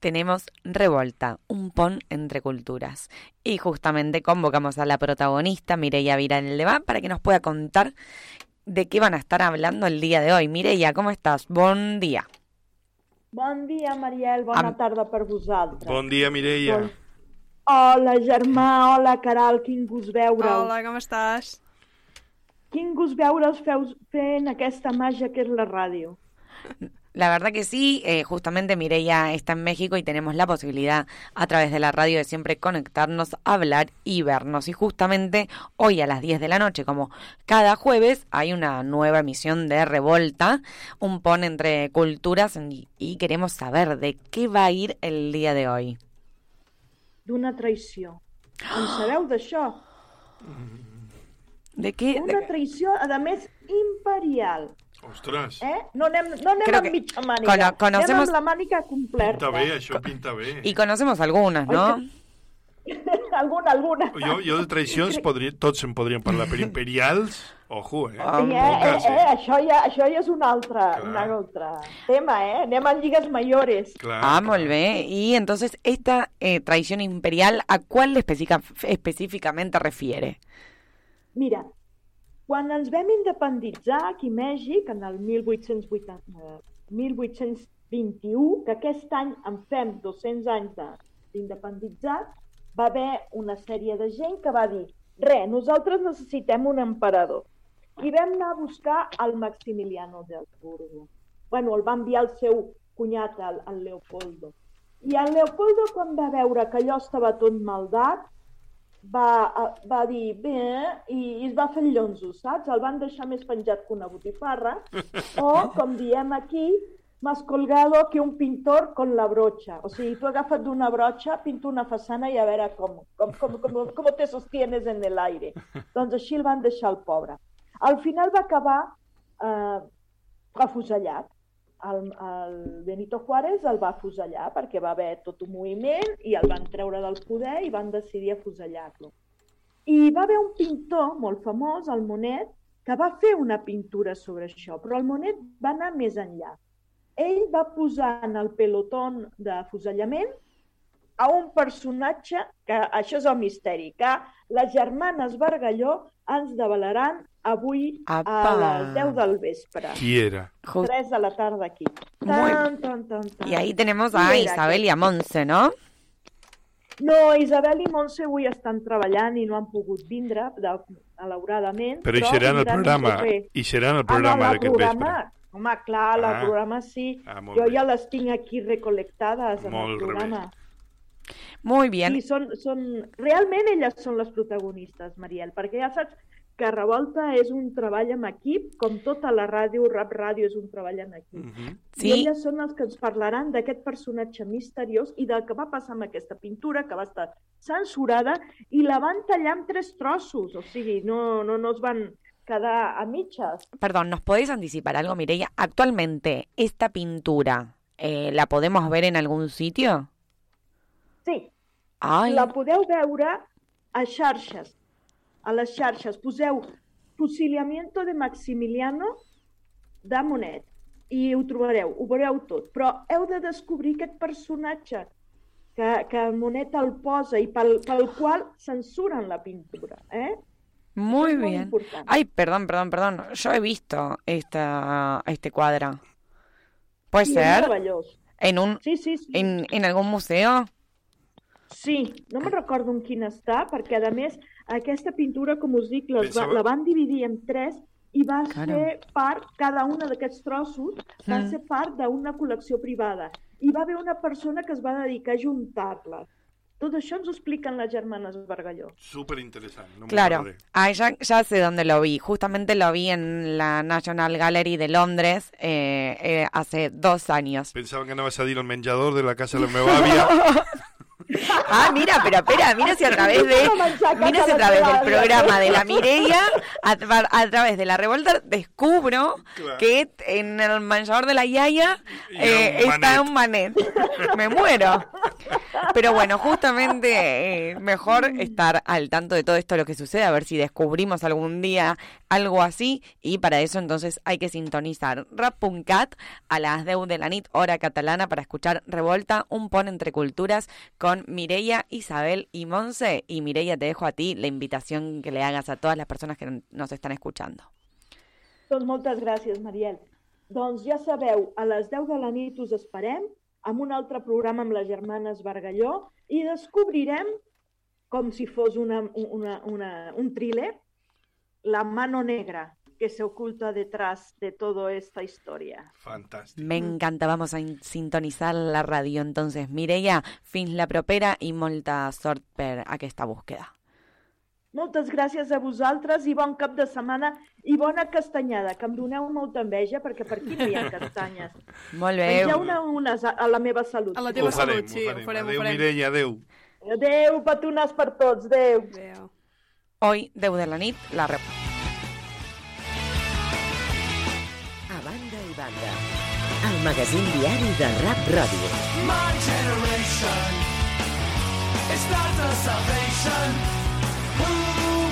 tenemos Revolta, un pon entre culturas. Y justamente convocamos a la protagonista, Mireia Viraldevá, para que nos pueda contar de qué van a estar hablando el día de hoy. Mireia, ¿cómo estás? Buen día. Bon dia, Mariel, bona Am- per vosaltres. Bon dia, Mireia. Bon- Hola, germà, hola, Caral, quin gust veure'ls. Hola, com estàs? Quin gust veure'ls feus fent aquesta màgia que és la ràdio. La verdad que sí, eh, justamente Mireia está en México y tenemos la posibilidad a través de la radio de siempre conectarnos, hablar y vernos. Y justamente hoy a las 10 de la noche, como cada jueves, hay una nueva emisión de Revolta, un pon entre culturas y, y queremos saber de qué va a ir el día de hoy. Traïció. En sabeu d'això? ¿De? Una traïció, a més, imperial. Ostres, Eh? No anem, no anem Creo amb que mitja màniga. cono- conocemos- Anem amb la màniga completa. pinta bé, això pinta bé. Y conocemos algunas, ¿no? alguna, alguna. Jo, jo de traïcions podria, tots en podríem parlar, però imperials, ojo, eh? Eh, eh, Poques, eh, això, ja, això ja és un altre, un altre tema, eh? Anem a lligues mayores. ah, molt bé. Y entonces, esta eh, tradición imperial, ¿a cuál específicamente refiere? Mira, quan ens vam independitzar aquí a Mèxic, en el 1880, eh, 1821, que aquest any en fem 200 anys de- d'independitzats, va haver una sèrie de gent que va dir re, nosaltres necessitem un emperador. I vam anar a buscar el Maximiliano d'Habsburgo. Bueno, el va enviar el seu cunyat, el, el Leopoldo. I el Leopoldo, quan va veure que allò estava tot maldat, va, eh, va dir bé i, i es va fer el llonzo, saps? El van deixar més penjat que una botifarra o, com diem aquí, más colgado que un pintor con la brocha. O sigui, tu agafa't d'una brocha, pinta una façana i a veure com, com, com, com, com te sostienes en el aire. Doncs així el van deixar el pobre. Al final va acabar eh, afusellat. El, el Benito Juárez el va afusellar perquè va haver tot un moviment i el van treure del poder i van decidir afusellar-lo. I va haver un pintor molt famós, el Monet, que va fer una pintura sobre això, però el Monet va anar més enllà. Ell va posar en el pelotón d'afusellament a un personatge que, això és el misteri, que les germanes Bargalló ens develaran avui Apa. a les 10 del vespre. Qui era? 3 de la tarda aquí. Muy- Tan, tan, tan, tan. Y ahí tenemos a Isabel y aquest? a Monse, ¿no? No, Isabel i Montse avui estan treballant i no han pogut vindre, de, malauradament. Però hi seran al programa, el hi seran al Ah, programa no, d'aquest vespre. Home, clar, el Ah. programa sí. Ah, jo bé. ja les tinc aquí recolectades en Molt el bé. programa. Muy bien. I són, són... Realment elles són les protagonistes, Mariel, perquè ja saps que Revolta és un treball en equip, com tota la ràdio, Rap Ràdio és un treball en equip. Sí. I elles són els que ens parlaran d'aquest personatge misteriós i del que va passar amb aquesta pintura, que va estar censurada, i la van tallar en tres trossos, o sigui, no, no, no es van quedar a mitges. Perdón, ¿nos podéis anticipar algo, Mireia? Actualmente, ¿esta pintura eh, la podemos ver en algún sitio? Sí, Ai, la podeu veure a xarxes. A les xarxes poseu Fusilamiento de Maximiliano de Monet i ho trobareu, ho veureu tot. Però heu de descobrir aquest personatge que, que Monet el posa i pel, pel qual censuren la pintura. Eh? muy es muy bien. importante. Ay, perdón, perdón, perdón. Yo he visto esta, este cuadro. ¿Puede és ser? ¿En, un, Sí, sí, sí. en, ¿En algún museo? Sí, no me'n recordo en quin està, perquè a més aquesta pintura, com us dic, les va, Pensava- la van dividir en tres i va Claro. ser part, cada un d'aquests trossos va Mm. ser part d'una col·lecció privada. I va haver una persona que es va dedicar a juntar-les. Tot això ens ho expliquen les germanes Bargalló. Súper interesante. No Claro, ah, ya, ya sé dónde lo vi. Justamente lo vi en la National Gallery de Londres eh, eh, hace dos años. Pensaba que anabas a dir al menjador de la casa de la meva àvia. Ah, mira, pero espera, mira si a través de mira si a través del programa de la Mireia, a, tra- a través de la revolta, descubro Claro. que en el manchador de la Yaya eh, un está un manet. Me muero. Pero bueno, justamente eh, mejor estar al tanto de todo esto lo que sucede, a ver si descubrimos algún día algo así y para eso entonces hay que sintonizar Rap.cat a las 10 de la nit, hora catalana, para escuchar Revolta, un pon entre culturas con Mireia, Isabel y Monse. Y Mireia, te dejo a ti la invitación que le hagas a todas las personas que nos están escuchando. Doncs moltes gràcies, Mariel. Doncs ja sabeu, a les 10 de la nit us esperem amb un altre programa amb les germanes Bargalló i descobrirem, com si fos una, una, una, un thriller, La mano negra. Que se oculta detrás de toda esta historia. Fantàstic. Me encanta, vamos a in- sintonizar la ràdio. Entonces, Mireia, fins la propera i molta sort per aquesta búsqueda. Moltes gràcies a vosaltres i bon cap de setmana i bona castanyada, que em doneu molta enveja perquè per aquí no hi ha castanyes. Molt bé. Mengeu-ne unes a, a la meva salut. A la Ho teva farem, salut, sí, ho ho farem. ho Adéu, farem. Mireia, adéu. Adéu, petonars per tots, adéu. Adéu. Hoy, 10 de la nit, la rep... El magazín diari de Rap Ràdio. My generation is not the salvation. Who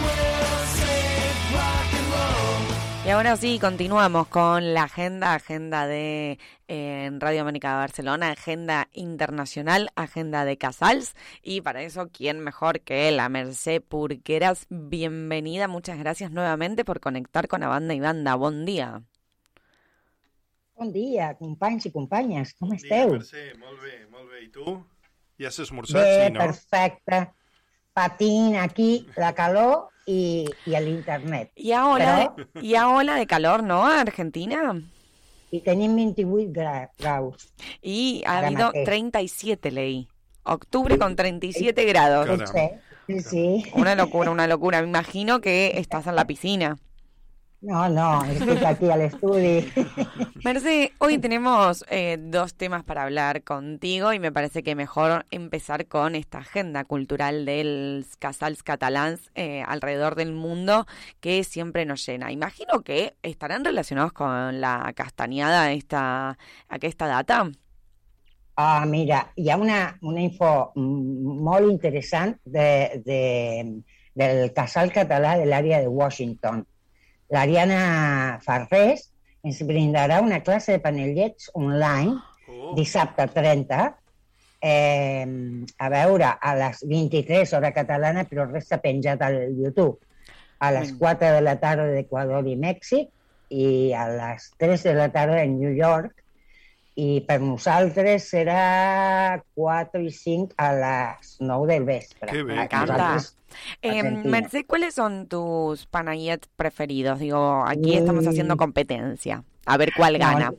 will save rock and roll? Y ahora sí, continuamos con la agenda, agenda de eh, en Radio América de Barcelona, agenda internacional, agenda de Casals. Y para eso, ¿quién mejor que la Merced Purqueras? Bienvenida, muchas gracias nuevamente por conectar con la banda y banda. Buen día. Bon dia, companys i companyes, com Dia, esteu? Mercè, molt bé, molt bé. I tu? Ja has esmorzat, Bé, sí, no? perfecte. Patint aquí, la calor i, i l'internet. Y ahora, Però, de, y ahora de calor, ¿no? Argentina. I tenim 28 gra graus. Y ha habido mateix. 37, leí. Octubre con 37 grados. Sí, sí. Una locura, una locura. Me imagino que estás en la piscina. No, no, estic aquí a l'estudi. Merce, hoy tenemos eh, dos temas para hablar contigo y me parece que mejor empezar con esta agenda cultural del casals catalans eh, alrededor del mundo que siempre nos llena. Imagino que estarán relacionados con la castañada esta, aquesta data. Ah, mira, hi ha una, una info mm, molt interessant de, de, del casal català de l'àrea de Washington. L'Ariana Farrés ens brindarà una classe de panellets online dissabte 30 eh, a veure a les 23 hora catalana però resta penjat al YouTube a les Mm. 4 de la tarda d'Equador i Mèxic i a les 3 de la tarda en New York i per nosaltres serà 4 i 5 a les 9 del vespre. Me encanta. nosaltres, Eh, Argentina. Merce, ¿cuáles son tus panayets preferidos? Digo, aquí estamos Mm. haciendo competencia. A ver cuál No, gana.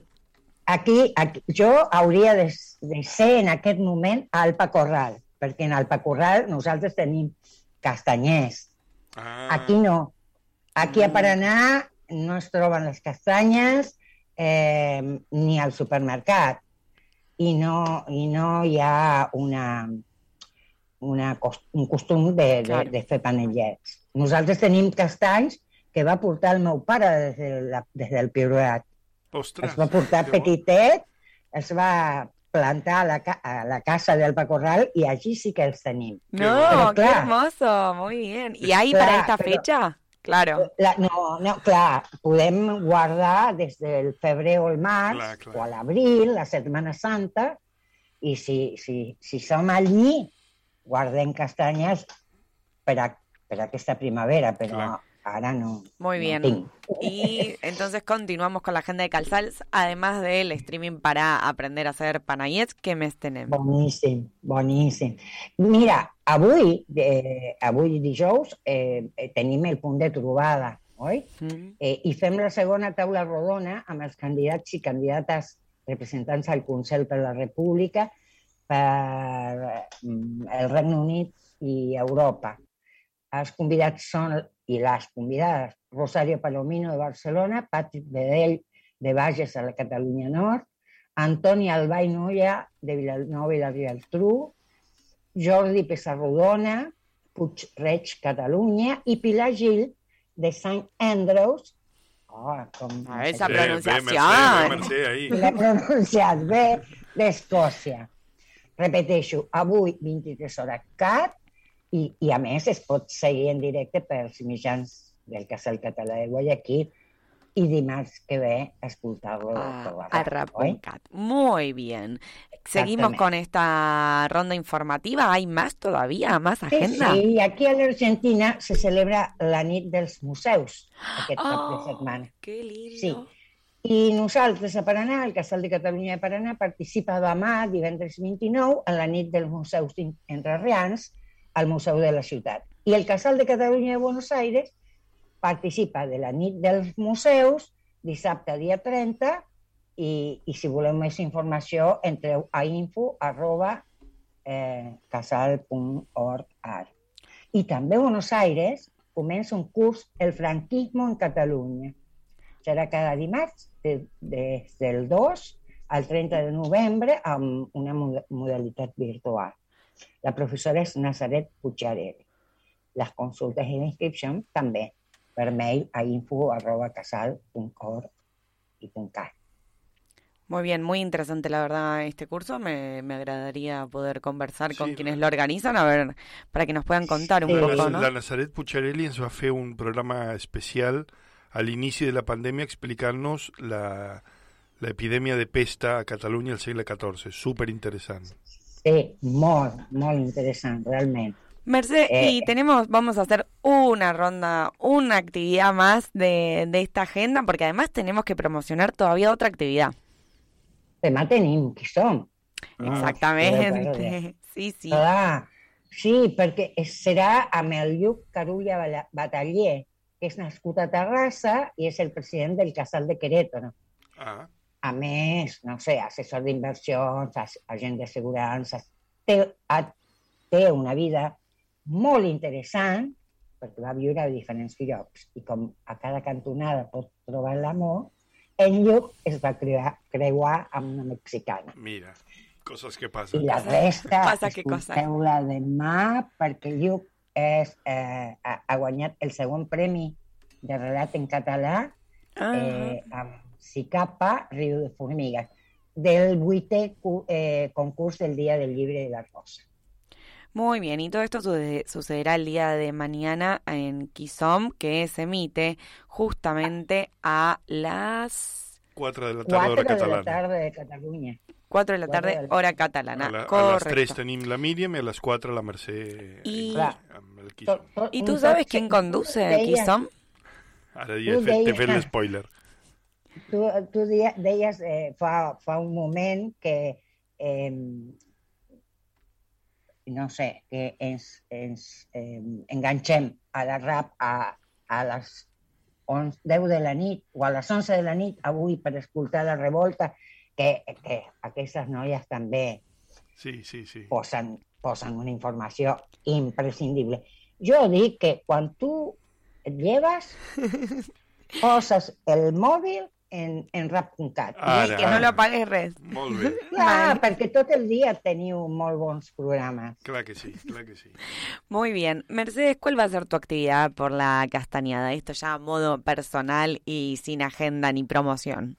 Aquí, aquí, jo hauria de, de ser en aquest moment a Alpa Corral, perquè en Alpa Corral nosaltres tenim castanyers. Ah, Aquí no. Aquí a Paraná no es troben les castanyes eh, ni al supermercat i no, i no hi ha una, una, un costum de, de, de fer panellets. Nosaltres tenim castanys que va portar el meu pare des, de la, des del Priorat. Ostres. Es va portar que bo. petitet, es va plantar a la, ca- a la casa del Corral i allí sí que els tenim. No, Però, qué clar, hermoso, muy bien. ¿Y ahí Clar, para esta pero- fecha? Claro. La, no, no, clar, podem guardar des del febrer o el març Clar, clar. o a l'abril, la Setmana Santa, i si, si, si som allí, guardem castanyes per, a, per aquesta primavera, però Clar. ara no. Muy no bien. Y entonces continuamos con la agenda de Calzals, además del streaming para aprender a hacer panayets, ¿qué mes tenemos? Boníssim, boníssim. Mira, avui, eh, avui dijous, eh, tenim el punt de trobada, oi? Mm. Eh, I fem la segona taula rodona amb els candidats i candidates representants al Consell per la República per mm, el Regne Unit i Europa. Els convidats són, i les convidades, Rosario Palomino de Barcelona, Patrick Bedell de Bages a la Catalunya Nord, Antoni Albà i Noia de Vilanova i la Geltrú, Jordi Pessarrodona, Puigreig, Catalunya, i Pilar Gil de Sant Andrews, oh, com A esa Bé, bé, pronunciación. Mercè, bé, Mercè, ahí. l'he pronunciat bé, d'Escòcia. Repeteixo, avui 23 hores CAT i, i a més es pot seguir en directe pels mitjans del Casal Català de Guayaquil y dimarts que ve escoltar-lo Ah, a? Rapuncat. Muy bien. Seguimos con esta ronda informativa. ¿Hay más todavía? ¿Más Sí, agenda? sí, aquí a l'Argentina se celebra la nit dels museus aquest cap de Oh, setmana. Qué lindo. Sí. I nosaltres a Paraná, el Casal de Catalunya de Paraná, participa demà, divendres 29, en la nit dels museus entrerrians al Museu de la Ciutat. I el Casal de Catalunya de Buenos Aires participa de la nit dels museus, dissabte dia 30, i, i si voleu més informació, entreu a info arroba eh. I també a Buenos Aires comença un curs El franquismo en Catalunya. Serà cada dimarts de, des del 2 al 30 de novembre amb una mo- modalitat virtual. La professora és Nazaret Puigarelli. Les consultes i inscripcions també per mail a info arroba casal.org i .cat. Muy bien, muy interesante la verdad este curso. Me, me agradaría poder conversar con quienes lo organizan, a ver, para que nos puedan contar un La, poco, ¿no? la Nazaret Pucciarelli ens va fer un programa especial al inici de la pandèmia explicant-nos la, la epidèmia de pesta a Catalunya al segle XIV. Súper interessant. Sí, molt, molt interessant, realment. Merced, Eh, y tenemos, vamos a hacer una ronda, una actividad más de, de esta agenda, porque además tenemos que promocionar todavía otra actividad. Demà tenim qui som. Exactamente. Sí, sí. Clar, sí, serà amb el Lluc Carulla que és nascut a Terrassa i és el president del Casal de Querétaro. Ah. A més, no sé, assessor d'inversions, agent d'assegurances, té, ha, té una vida molt interessant perquè va viure a diferents llocs i com a cada cantonada pot trobar l'amor, en Lluc es va creuar, creuar amb una mexicana. Mira, coses que I passen. la resta, Passa que cosa. escolteu-la demà, perquè Lluc és, eh, ha, ha guanyat el segon premi de relat en català Ah. eh, amb Sicapa, Riu de Formigues, del vuitè eh, concurs del Dia del Llibre de la Rosa. Muy bien, y todo esto suce- sucederá el día de mañana en Kisom, que se emite justamente a las 4 de la tarda, 4 hora de la tarde de Catalunya. 4 de la de la- hora catalana. A, la, a les Correcto. 3 tenim la Míriam i a les 4 la Mercè I- amb el Quisson. ¿Y tú sabes quién conduce el Deia- Kisom? Ara ja he Tu fet, t'he fet l'espoiler. Tu, tu deies eh, fa, fa un moment que, eh, no sé, que ens, ens eh, enganxem a la rap a, a les 11, 10 de la nit o a les 11 de la nit avui per escoltar la revolta, que, que aquestes noies també Sí, sí, sí. posen, posen una informació imprescindible. Jo dic que quan tu et lleves, poses el mòbil en, en rap.cat. Ara, Y que no lo apagues res. Molt bé. Clar, perquè tot el dia teniu molt bons programes. Clar que sí, clar que sí. Muy bien. Mercedes, ¿cuál va a ser tu actividad por la castañada? Esto ya a modo personal y sin agenda ni promoción.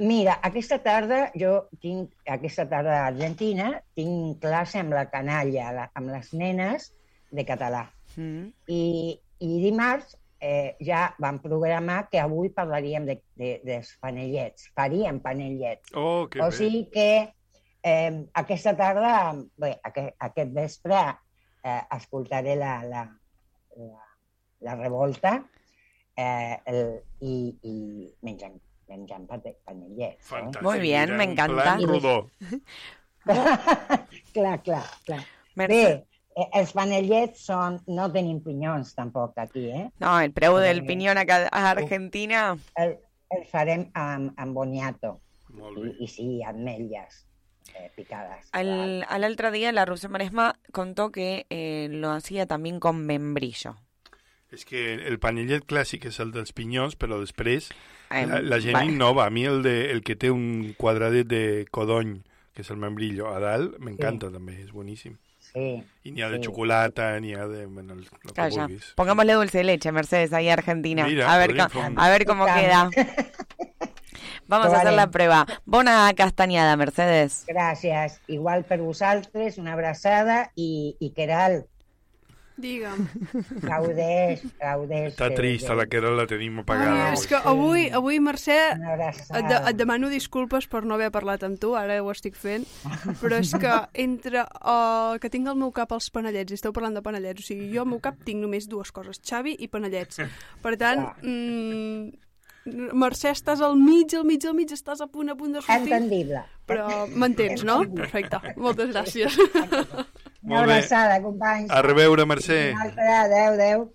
Mira, aquesta tarda, jo tinc, aquesta tarda a Argentina, tinc classe amb la canalla, la, amb les nenes de català. Mm. I, i dimarts eh, ja vam programar que avui parlaríem de, de, dels panellets, faríem panellets. Oh, que o bé. sigui que eh, aquesta tarda, bé, aquest, aquest vespre, eh, escoltaré la, la, la, la revolta eh, el, i, i menjant, menjant pate- panellets. Fantàstic. Muy bien, me en encanta. plan rodó. clar, clar, clar. Merci. Bé, eh, els panellets són... No tenim pinyons tampoc aquí, eh? No, el preu del Eh, piñón acá a Argentina. El, el farem amb, amb boniato Molt i, bé. i sí, ametlles eh, picades. Al, al otro día la Rusia Maresma contó que eh, lo hacía también con membrillo. És que el panellet clàssic és el dels pinyons, però després Ai, la, la gent va. innova. A mi el, de, el que té un quadradet de codony, que és el membrillo, a dalt, m'encanta també, és boníssim. Sí. I n'hi ha de Sí. xocolata, n'hi ha de... Bueno, el, el que Calla. vulguis. Pongámosle dulce de leche, Mercedes, ahí a Argentina. Mira, a, ver a ver cómo queda. Vamos a hacer la prueba. Bona castañada, Mercedes. Gràcies. Igual per vosaltres, una abraçada i, i Queralt, Digue'm. gaudeix, gaudeix. Està trista, la que la tenim Ai, apagada. és que avui, avui Mercè, et, de, et demano disculpes per no haver parlat amb tu, ara ho estic fent, però és que entre uh, que tinc al meu cap els panellets, i esteu parlant de panellets, o sigui, jo al meu cap tinc només dues coses, Xavi i panellets. Per tant, mm, Mercè, estàs al mig, al mig, al mig, estàs a punt, a punt de sortir, Entendible. però m'entens, no? Perfecte, moltes gràcies. Una abraçada, companys. A reveure, Mercè. Una altra, adeu, adeu.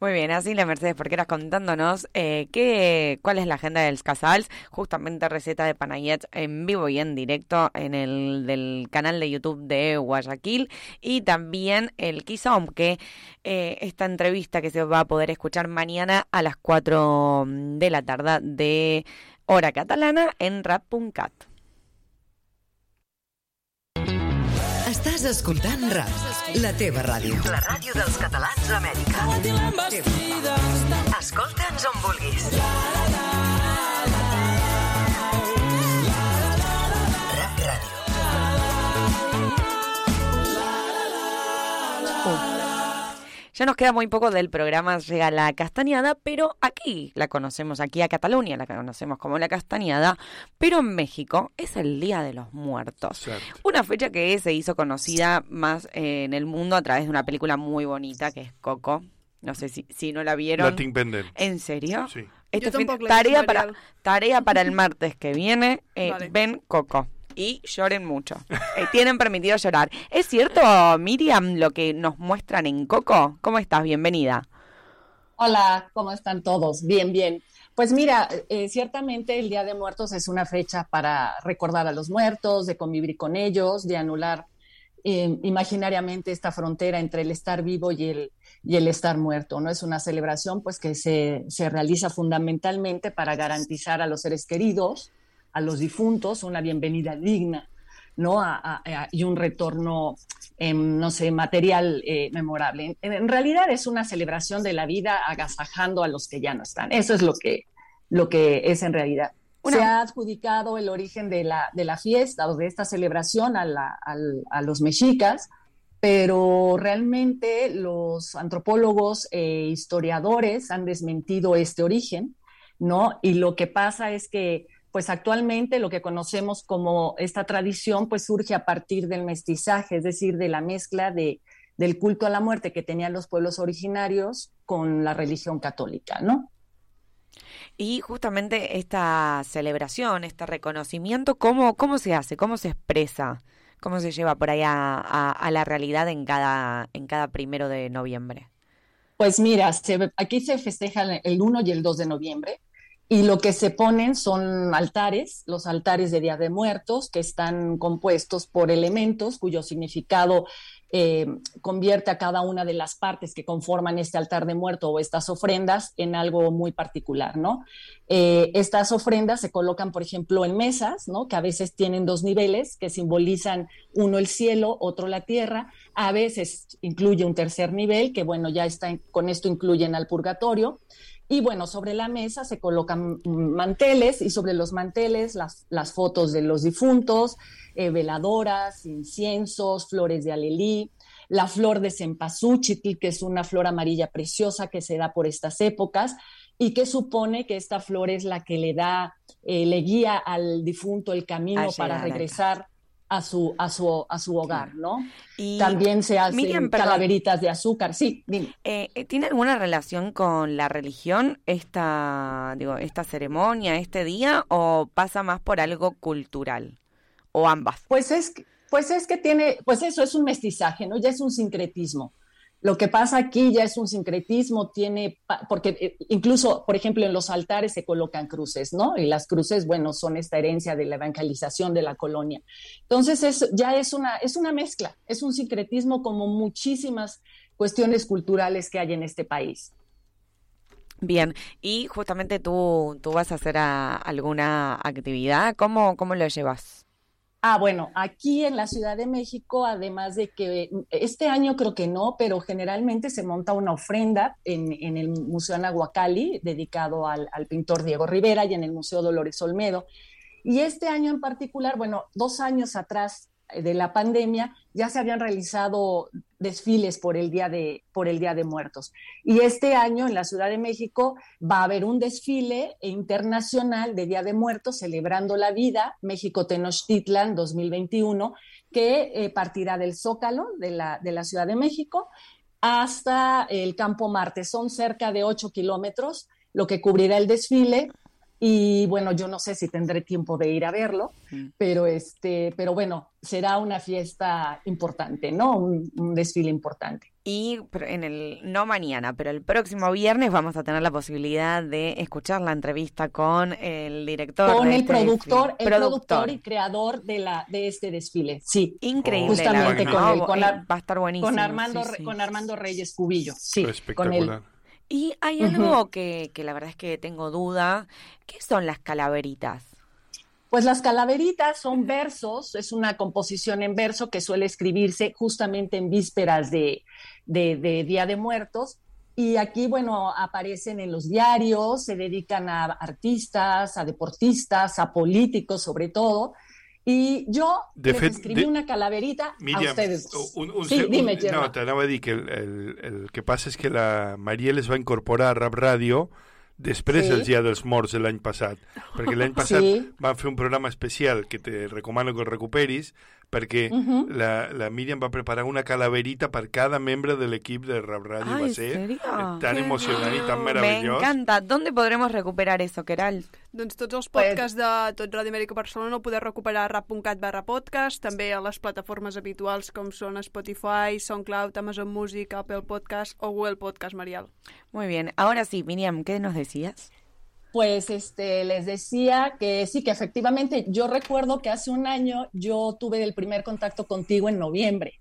Muy bien, así la Mercedes Porqueras contándonos eh, qué, cuál es la agenda del Casals, justamente receta de Panayet en vivo y en directo en el del canal de YouTube de Guayaquil y también el Kizom, que eh, esta entrevista que se va a poder escuchar mañana a las 4 de la tarde de hora catalana en rap.cat. Estàs escoltant RAP, la teva ràdio. La ràdio dels catalans d'Amèrica. Escolta'ns on vulguis. RAP Ràdio. Ya nos queda muy poco del programa, llega la castañada, pero aquí la conocemos, aquí a Cataluña la conocemos como la castañada, pero en México es el Día de los Muertos. Una fecha que se hizo conocida más eh, en el mundo a través de una película muy bonita que es Coco. No sé si, si no la vieron. La tinc pendent. ¿En serio? Sí. La he tarea para tarea para el martes que viene. eh, Vale. Ven Coco y lloren mucho. Eh, tienen permitido llorar. ¿Es cierto, Miriam, lo que nos muestran en Coco? ¿Cómo estás? Bienvenida. Hola, ¿cómo están todos? Bien, bien. Pues mira, eh, ciertamente el Día de Muertos es una fecha para recordar a los muertos, de convivir con ellos, de anular eh, imaginariamente esta frontera entre el estar vivo y el, y el estar muerto. ¿no? Es una celebración pues, que se, se realiza fundamentalmente para garantizar a los seres queridos, a los difuntos, una bienvenida digna. ¿no? A- a- a- y un retorno, em, no sé, material eh, memorable. En, en realidad es una celebración de la vida agasajando a los que ya no están. Eso es lo que, lo que es en realidad. Se ha adjudicado el origen de la, de la fiesta o de esta celebración a, la- a los mexicas, pero realmente los antropólogos e historiadores han desmentido este origen, ¿no? Y lo que pasa es que, pues actualmente lo que conocemos como esta tradición, pues surge a partir del mestizaje, es decir, de la mezcla de, del culto a la muerte que tenían los pueblos originarios con la religión católica, ¿no? Y justamente esta celebración, este reconocimiento, ¿cómo, cómo se hace? ¿Cómo se expresa? ¿Cómo se lleva por ahí a, a- a la realidad en cada, en cada primero de noviembre? Pues mira, se- aquí se festejan el 1 y el 2 de noviembre y lo que se ponen son altares, los altares de Día de Muertos, que están compuestos por elementos cuyo significado eh, convierte a cada una de las partes que conforman este altar de muerto o estas ofrendas en algo muy particular, ¿no? Eh, estas ofrendas se colocan, por ejemplo, en mesas, ¿no? Que a veces tienen dos niveles que simbolizan uno el cielo, otro la tierra. A veces incluye un tercer nivel, que bueno, ya está, en- con esto incluyen al purgatorio. Y bueno, sobre la mesa se colocan manteles y sobre los manteles las, las fotos de los difuntos, eh, veladoras, inciensos, flores de alelí, la flor de cempasúchil, que es una flor amarilla preciosa que se da por estas épocas y que supone que esta flor es la que le da, eh, le guía al difunto el camino para regresar a su, a su, a su hogar, ¿no? Y- También se hacen Miriam, calaveritas de azúcar, sí, dime. Eh, eh, ¿Tiene alguna relación con la religión esta, digo, esta ceremonia, este día, o pasa más por algo cultural? ¿O ambas? Pues es, pues es que tiene, pues eso es un mestizaje, ¿no? Ya es un sincretismo. Lo que pasa aquí ya es un sincretismo, tiene, porque eh, incluso, por ejemplo, en los altares se colocan cruces, ¿no? Y las cruces, bueno, son esta herencia de la evangelización de la colonia. Entonces, es, ya es una, es una mezcla, es un sincretismo como muchísimas cuestiones culturales que hay en este país. Bien, y justamente tú, tú vas a hacer alguna actividad, ¿cómo, cómo lo llevas? Ah, bueno, aquí en la Ciudad de México, además de que este año creo que no, pero generalmente se monta una ofrenda en, el Museo Anahuacalli, dedicado al, al pintor Diego Rivera, y en el Museo Dolores Olmedo. Y este año en particular, bueno, dos años atrás de la pandemia, ya se habían realizado desfiles por el Día de, por el Día de Muertos. Y este año en la Ciudad de México va a haber un desfile internacional de Día de Muertos celebrando la vida, México Tenochtitlan 2021, que eh, partirá del Zócalo de la, de la Ciudad de México hasta el Campo Marte. Son cerca de 8 kilómetros lo que cubrirá el desfile. Y bueno, yo no sé si tendré tiempo de ir a verlo, pero este, pero bueno, será una fiesta importante, ¿no? Un, un desfile importante. Y en el, no mañana, pero el próximo viernes vamos a tener la posibilidad de escuchar la entrevista con el director. Con de el este productor, desfile. el productor y creador de la de este desfile. Sí, Increíble. Justamente la con él, con va a estar buenísimo. con Armando, sí, Re- sí. con Armando Reyes Cubillo. Sí, con él. Y hay algo que, que la verdad es que tengo duda. ¿Qué son las calaveritas? Pues las calaveritas son versos, es una composición en verso que suele escribirse justamente en vísperas de, de- de Día de Muertos. Y aquí, bueno, aparecen en los diarios, se dedican a artistas, a deportistas, a políticos sobre todo. Y yo De les fet, escribí de- una calaverita a Miriam, ustedes. un, un sí, dime, un- Gerard. no, t'anava a dir que el, el, el que passa és que la Mariel es va incorporar a Rap Ràdio després Sí. del Dia dels Morts de l'any passat, perquè l'any passat Sí. van fer un programa especial que te recomano que el recuperis, perquè Ujú. la, la Míriam va preparar una calaverita per cada membre de l'equip de Rap Ràdio. Ay, va ¿en ser serio? tan Qué emocionant i tan Me meravellós. encanta. ¿Dónde podremos recuperar eso, Keral? Doncs tots els Pues- podcasts de tot Ràdio Amèrica Barcelona el podeu recuperar a rap.cat barra podcast, també a les plataformes habituals com són Spotify, SoundCloud, Amazon Music, Apple Podcast o Google Podcast, Marial. Muy bien. Ahora sí, Miriam, ¿qué nos decías? Pues este, les decía que sí, que efectivamente yo recuerdo que hace un año yo tuve el primer contacto contigo en noviembre.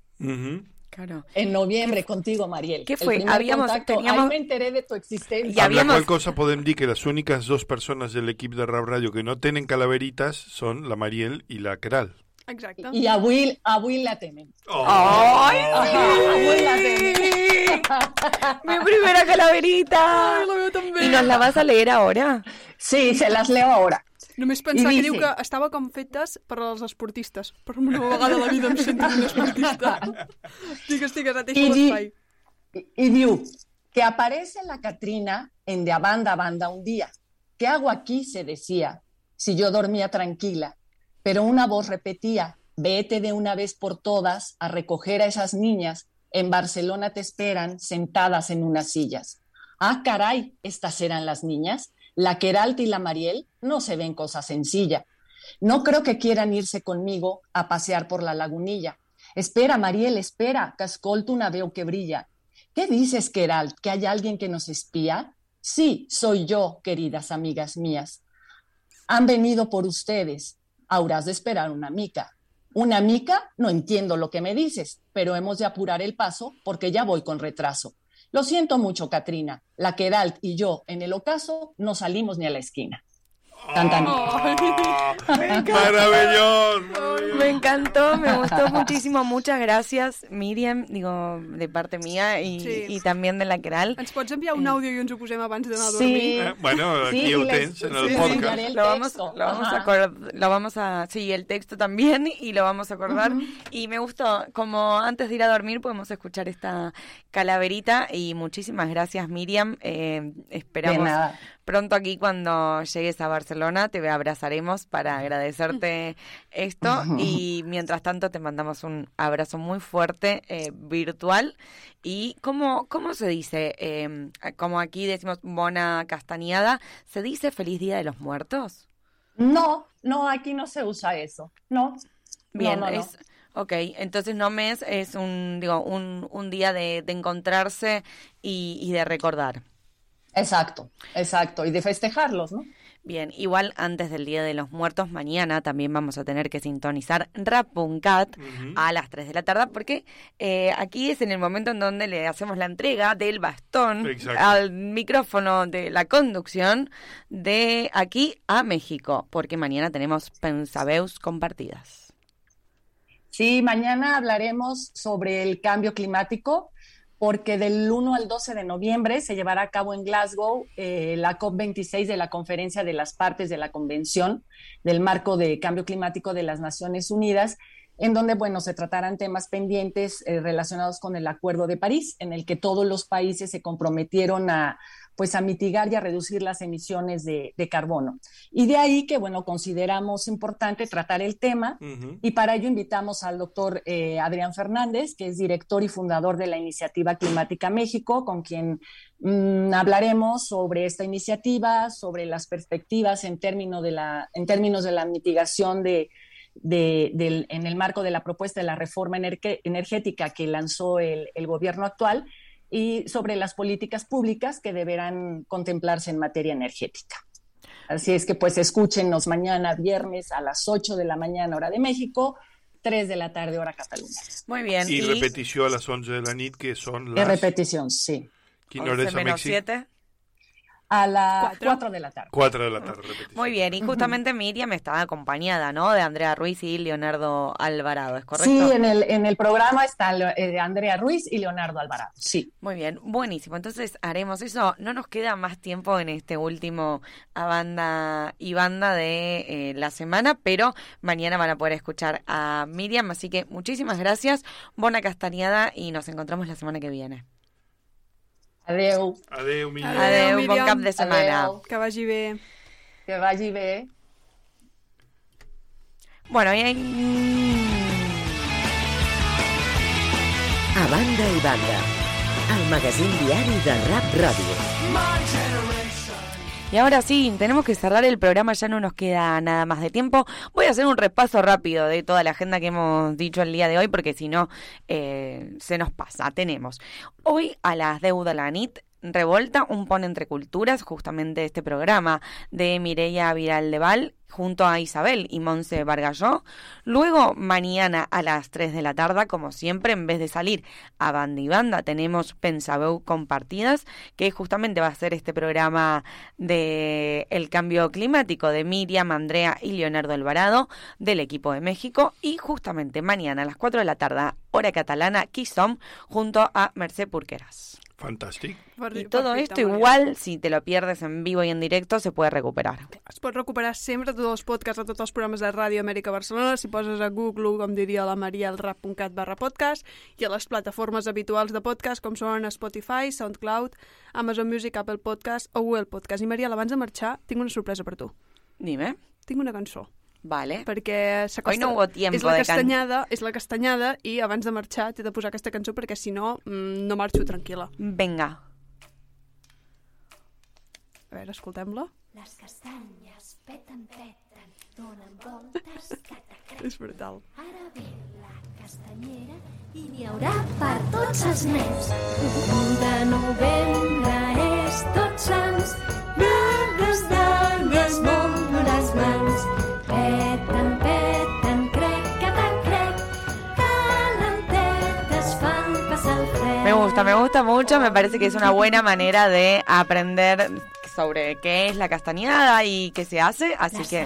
Claro. En noviembre contigo, Mariel. ¿Qué El fue? Habíamos- contacto. teníamos- Ahí me enteré de tu existencia. Y habíamos- qual cosa podem dir que les úniques dos persones de l'equip de Rap Ràdio que no tenen calaveritas són la Mariel i la Queralt. Exacte. Y a Will, a Will la temen. ¡Ay, Ajá, a Will la temen. ¡Mi primera calaverita! Ai, la meva també. ¿Y nos la vas a leer ahora? Sí, se las leo ahora. Només pensar I que dice- diu que estava com fetes per als esportistes. Per una vegada a la vida em sento un esportista. digues, digues, et deixo di- l'espai. y diu, que aparece la Catrina en de a banda a banda un día. ¿Qué hago aquí? se decía, si yo dormía tranquila. Pero una voz repetía, vete de una vez por todas a recoger a esas niñas. En Barcelona te esperan sentadas en unas sillas. Ah, caray, estas eran las niñas. La Queralt y la Mariel no se ven cosa sencilla. No creo que quieran irse conmigo a pasear por la lagunilla. Espera, Mariel, espera, que escolto una veu que brilla. ¿Qué dices, Queralt? ¿Que hay alguien que nos espía? Sí, soy yo, queridas amigas mías. Han venido por ustedes. Habrás de esperar una mica. ¿Una mica? No entiendo lo que me dices, pero hemos de apurar el paso porque ya voy con retraso. Lo siento mucho, Katrina. La Queralt y yo, en el ocaso, no salimos ni a la esquina. Tan, tan. Meravellós! Me encantó, me gustó muchísimo. Muchas gracias, Miriam, digo, de parte mía y, Sí. y también de la Keral. Ens pots enviar un àudio i ens ho posem abans d'anar a Sí. dormir? Eh, bueno, aquí Sí, ho tens en el sí, podcast. el lo vamos, texto. lo vamos a lo vamos a, sí, el texto también y lo vamos a acordar. Y me gustó, como antes de ir a dormir podemos escuchar esta calaverita y muchísimas gracias Miriam. Eh, esperamos De nada. Pronto aquí cuando llegues a Barcelona te abrazaremos para agradecerte esto y mientras tanto te mandamos un abrazo muy fuerte eh, virtual y cómo cómo se dice Eh, como aquí decimos bona castañada se dice feliz día de los muertos No, no, aquí no se usa eso. No. bien no, no, no. es Ok, entonces no mes es un digo un, un día de, de encontrarse y, y de recordar. Exacto, exacto. Y de festejarlos, ¿no? Bien, igual antes del Día de los Muertos, mañana también vamos a tener que sintonizar Rap.cat a las 3 de la tarde, porque eh, aquí es en el momento en donde le hacemos la entrega del bastón Exacto. al micrófono de la conducción de aquí a México, porque mañana tenemos pensabeus compartidas. Sí, mañana hablaremos sobre el cambio climático, porque del 1 al 12 de noviembre se llevará a cabo en Glasgow eh, la COP26 de la Conferencia de las Partes de la Convención del Marco de Cambio Climático de las Naciones Unidas, en donde, bueno, se tratarán temas pendientes eh, relacionados con el Acuerdo de París, en el que todos los países se comprometieron a, pues, a mitigar y a reducir las emisiones de, de carbono. Y de ahí que, bueno, consideramos importante tratar el tema y para ello invitamos al doctor eh, Adrián Fernández, que es director y fundador de la Iniciativa Climática México, con quien mm, hablaremos sobre esta iniciativa, sobre las perspectivas en, término de la, en términos de la mitigación de, de- del- en el marco de la propuesta de la reforma energe- energética que lanzó el, el gobierno actual y sobre las políticas públicas que deberán contemplarse en materia energética. Así es que pues escúchenos mañana viernes a las 8 de la mañana hora de México, 3 de la tarde hora Cataluña. Muy bien. Y repetició a las 11 de la nit, que son De las... repetición, sí. Quina hora és a menos Mèxic? 7. A las 4 de la tarde. 4 de la tarde, repetición. Muy bien, y justamente Miriam estaba acompañada, ¿no? De Andrea Ruiz y Leonardo Alvarado, ¿es correcto? Sí, en el, en el programa está eh, Andrea Ruiz y Leonardo Alvarado. Sí. Muy bien, buenísimo. Entonces haremos eso. No nos queda más tiempo en este último a banda y banda de eh, la semana, pero mañana van a poder escuchar a Miriam. Así que muchísimas gracias, Bona Castañada, y nos encontramos la semana que viene. Adeu. Adeu, Miriam. Adeu, bon cap de setmana. Adeu. Que vagi bé. Que vagi bé. Bueno, y ahí... A banda i banda, el magazín diari de Rap Ràdio. Y ahora sí, tenemos que cerrar el programa, ya no nos queda nada más de tiempo. Voy a hacer un repaso rápido de toda la agenda que hemos dicho el día de hoy, porque si no, eh, se nos pasa. Tenemos hoy a las deudas la NIT. Revolta, un pon entre culturas, justamente este programa de Mireia Viral de Val, junto a Isabel y Monse Vargalló. Luego, mañana a las 3 de la tarde, como siempre, en vez de salir a banda y banda, tenemos Pensabeu Compartidas, que justamente va a ser este programa de el cambio climático de Miriam, Andrea y Leonardo Alvarado del equipo de México. Y justamente mañana a las 4 de la tarde, hora catalana, Kisom, junto a Mercè Purqueras. Fantàstic. Y todo esto igual, si te lo pierdes en vivo y en directo, se puede recuperar. Es pot recuperar sempre tots els podcasts de tots els programes de Ràdio Amèrica Barcelona si poses a Google, com diria la Maria, el rap.cat barra podcast i a les plataformes habituals de podcast com són Spotify, SoundCloud, Amazon Music, Apple Podcast o Google Podcast. I Maria, abans de marxar, tinc una sorpresa per tu. Dime. Tinc una cançó. Vale. Perquè s'acosta... Hoy no hubo tiempo és la de can- castanyada, és la castanyada i abans de marxar t'he de posar aquesta cançó perquè si no, mm, no marxo tranquil·la. Venga. A veure, escoltem-la. Les castanyes peten, peten, donen voltes, cata, És brutal. Ara ve la castanyera i n'hi haurà per tots els nens. Un de novembre és tots sants, negres danes molt les mans. Me gusta, me gusta mucho. Me parece que es una buena manera de aprender sobre qué es la castañada y qué se hace. Así que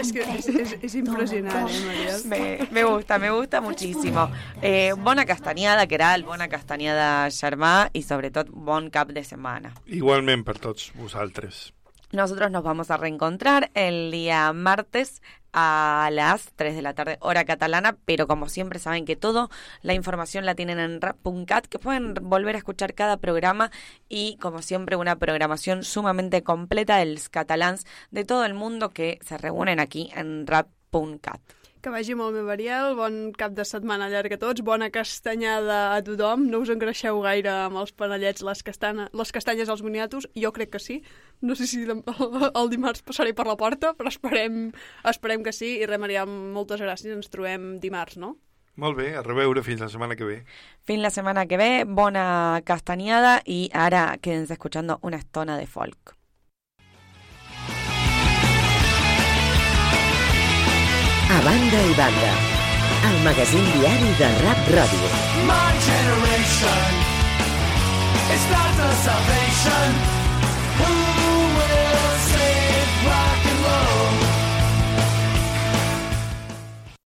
És que és, és, és impressionant, eh, Maria? me, me gusta, me gusta muchísimo. Eh, bona castañada, Queral, bona castañada, Germà, y sobre todo bon cap de semana. Igualment per tots vosaltres. Nosotros nos vamos a reencontrar el día martes a las 3 de la tarde, hora catalana, pero como siempre saben que todo la información la tienen en rap.cat, que pueden volver a escuchar cada programa y como siempre una programación sumamente completa de los catalans de todo el mundo que se reúnen aquí en rap.cat. Que vagi molt bé, Mariel. Bon cap de setmana llarg a tots. Bona castanyada a tothom. No us engreixeu gaire amb els panellets, les, castana, les castanyes als moniatos. Jo crec que sí. No sé si el, el dimarts passaré per la porta, però esperem, esperem que sí. I res, Mariel, moltes gràcies. Ens trobem dimarts, no? Molt bé, a reveure fins la setmana que ve. Fin la semana que ve, bona castañada y ahora quédense escuchando una estona de folk. Banda i banda, el magazín diari de Rap Ràdio. My generation is not the salvation.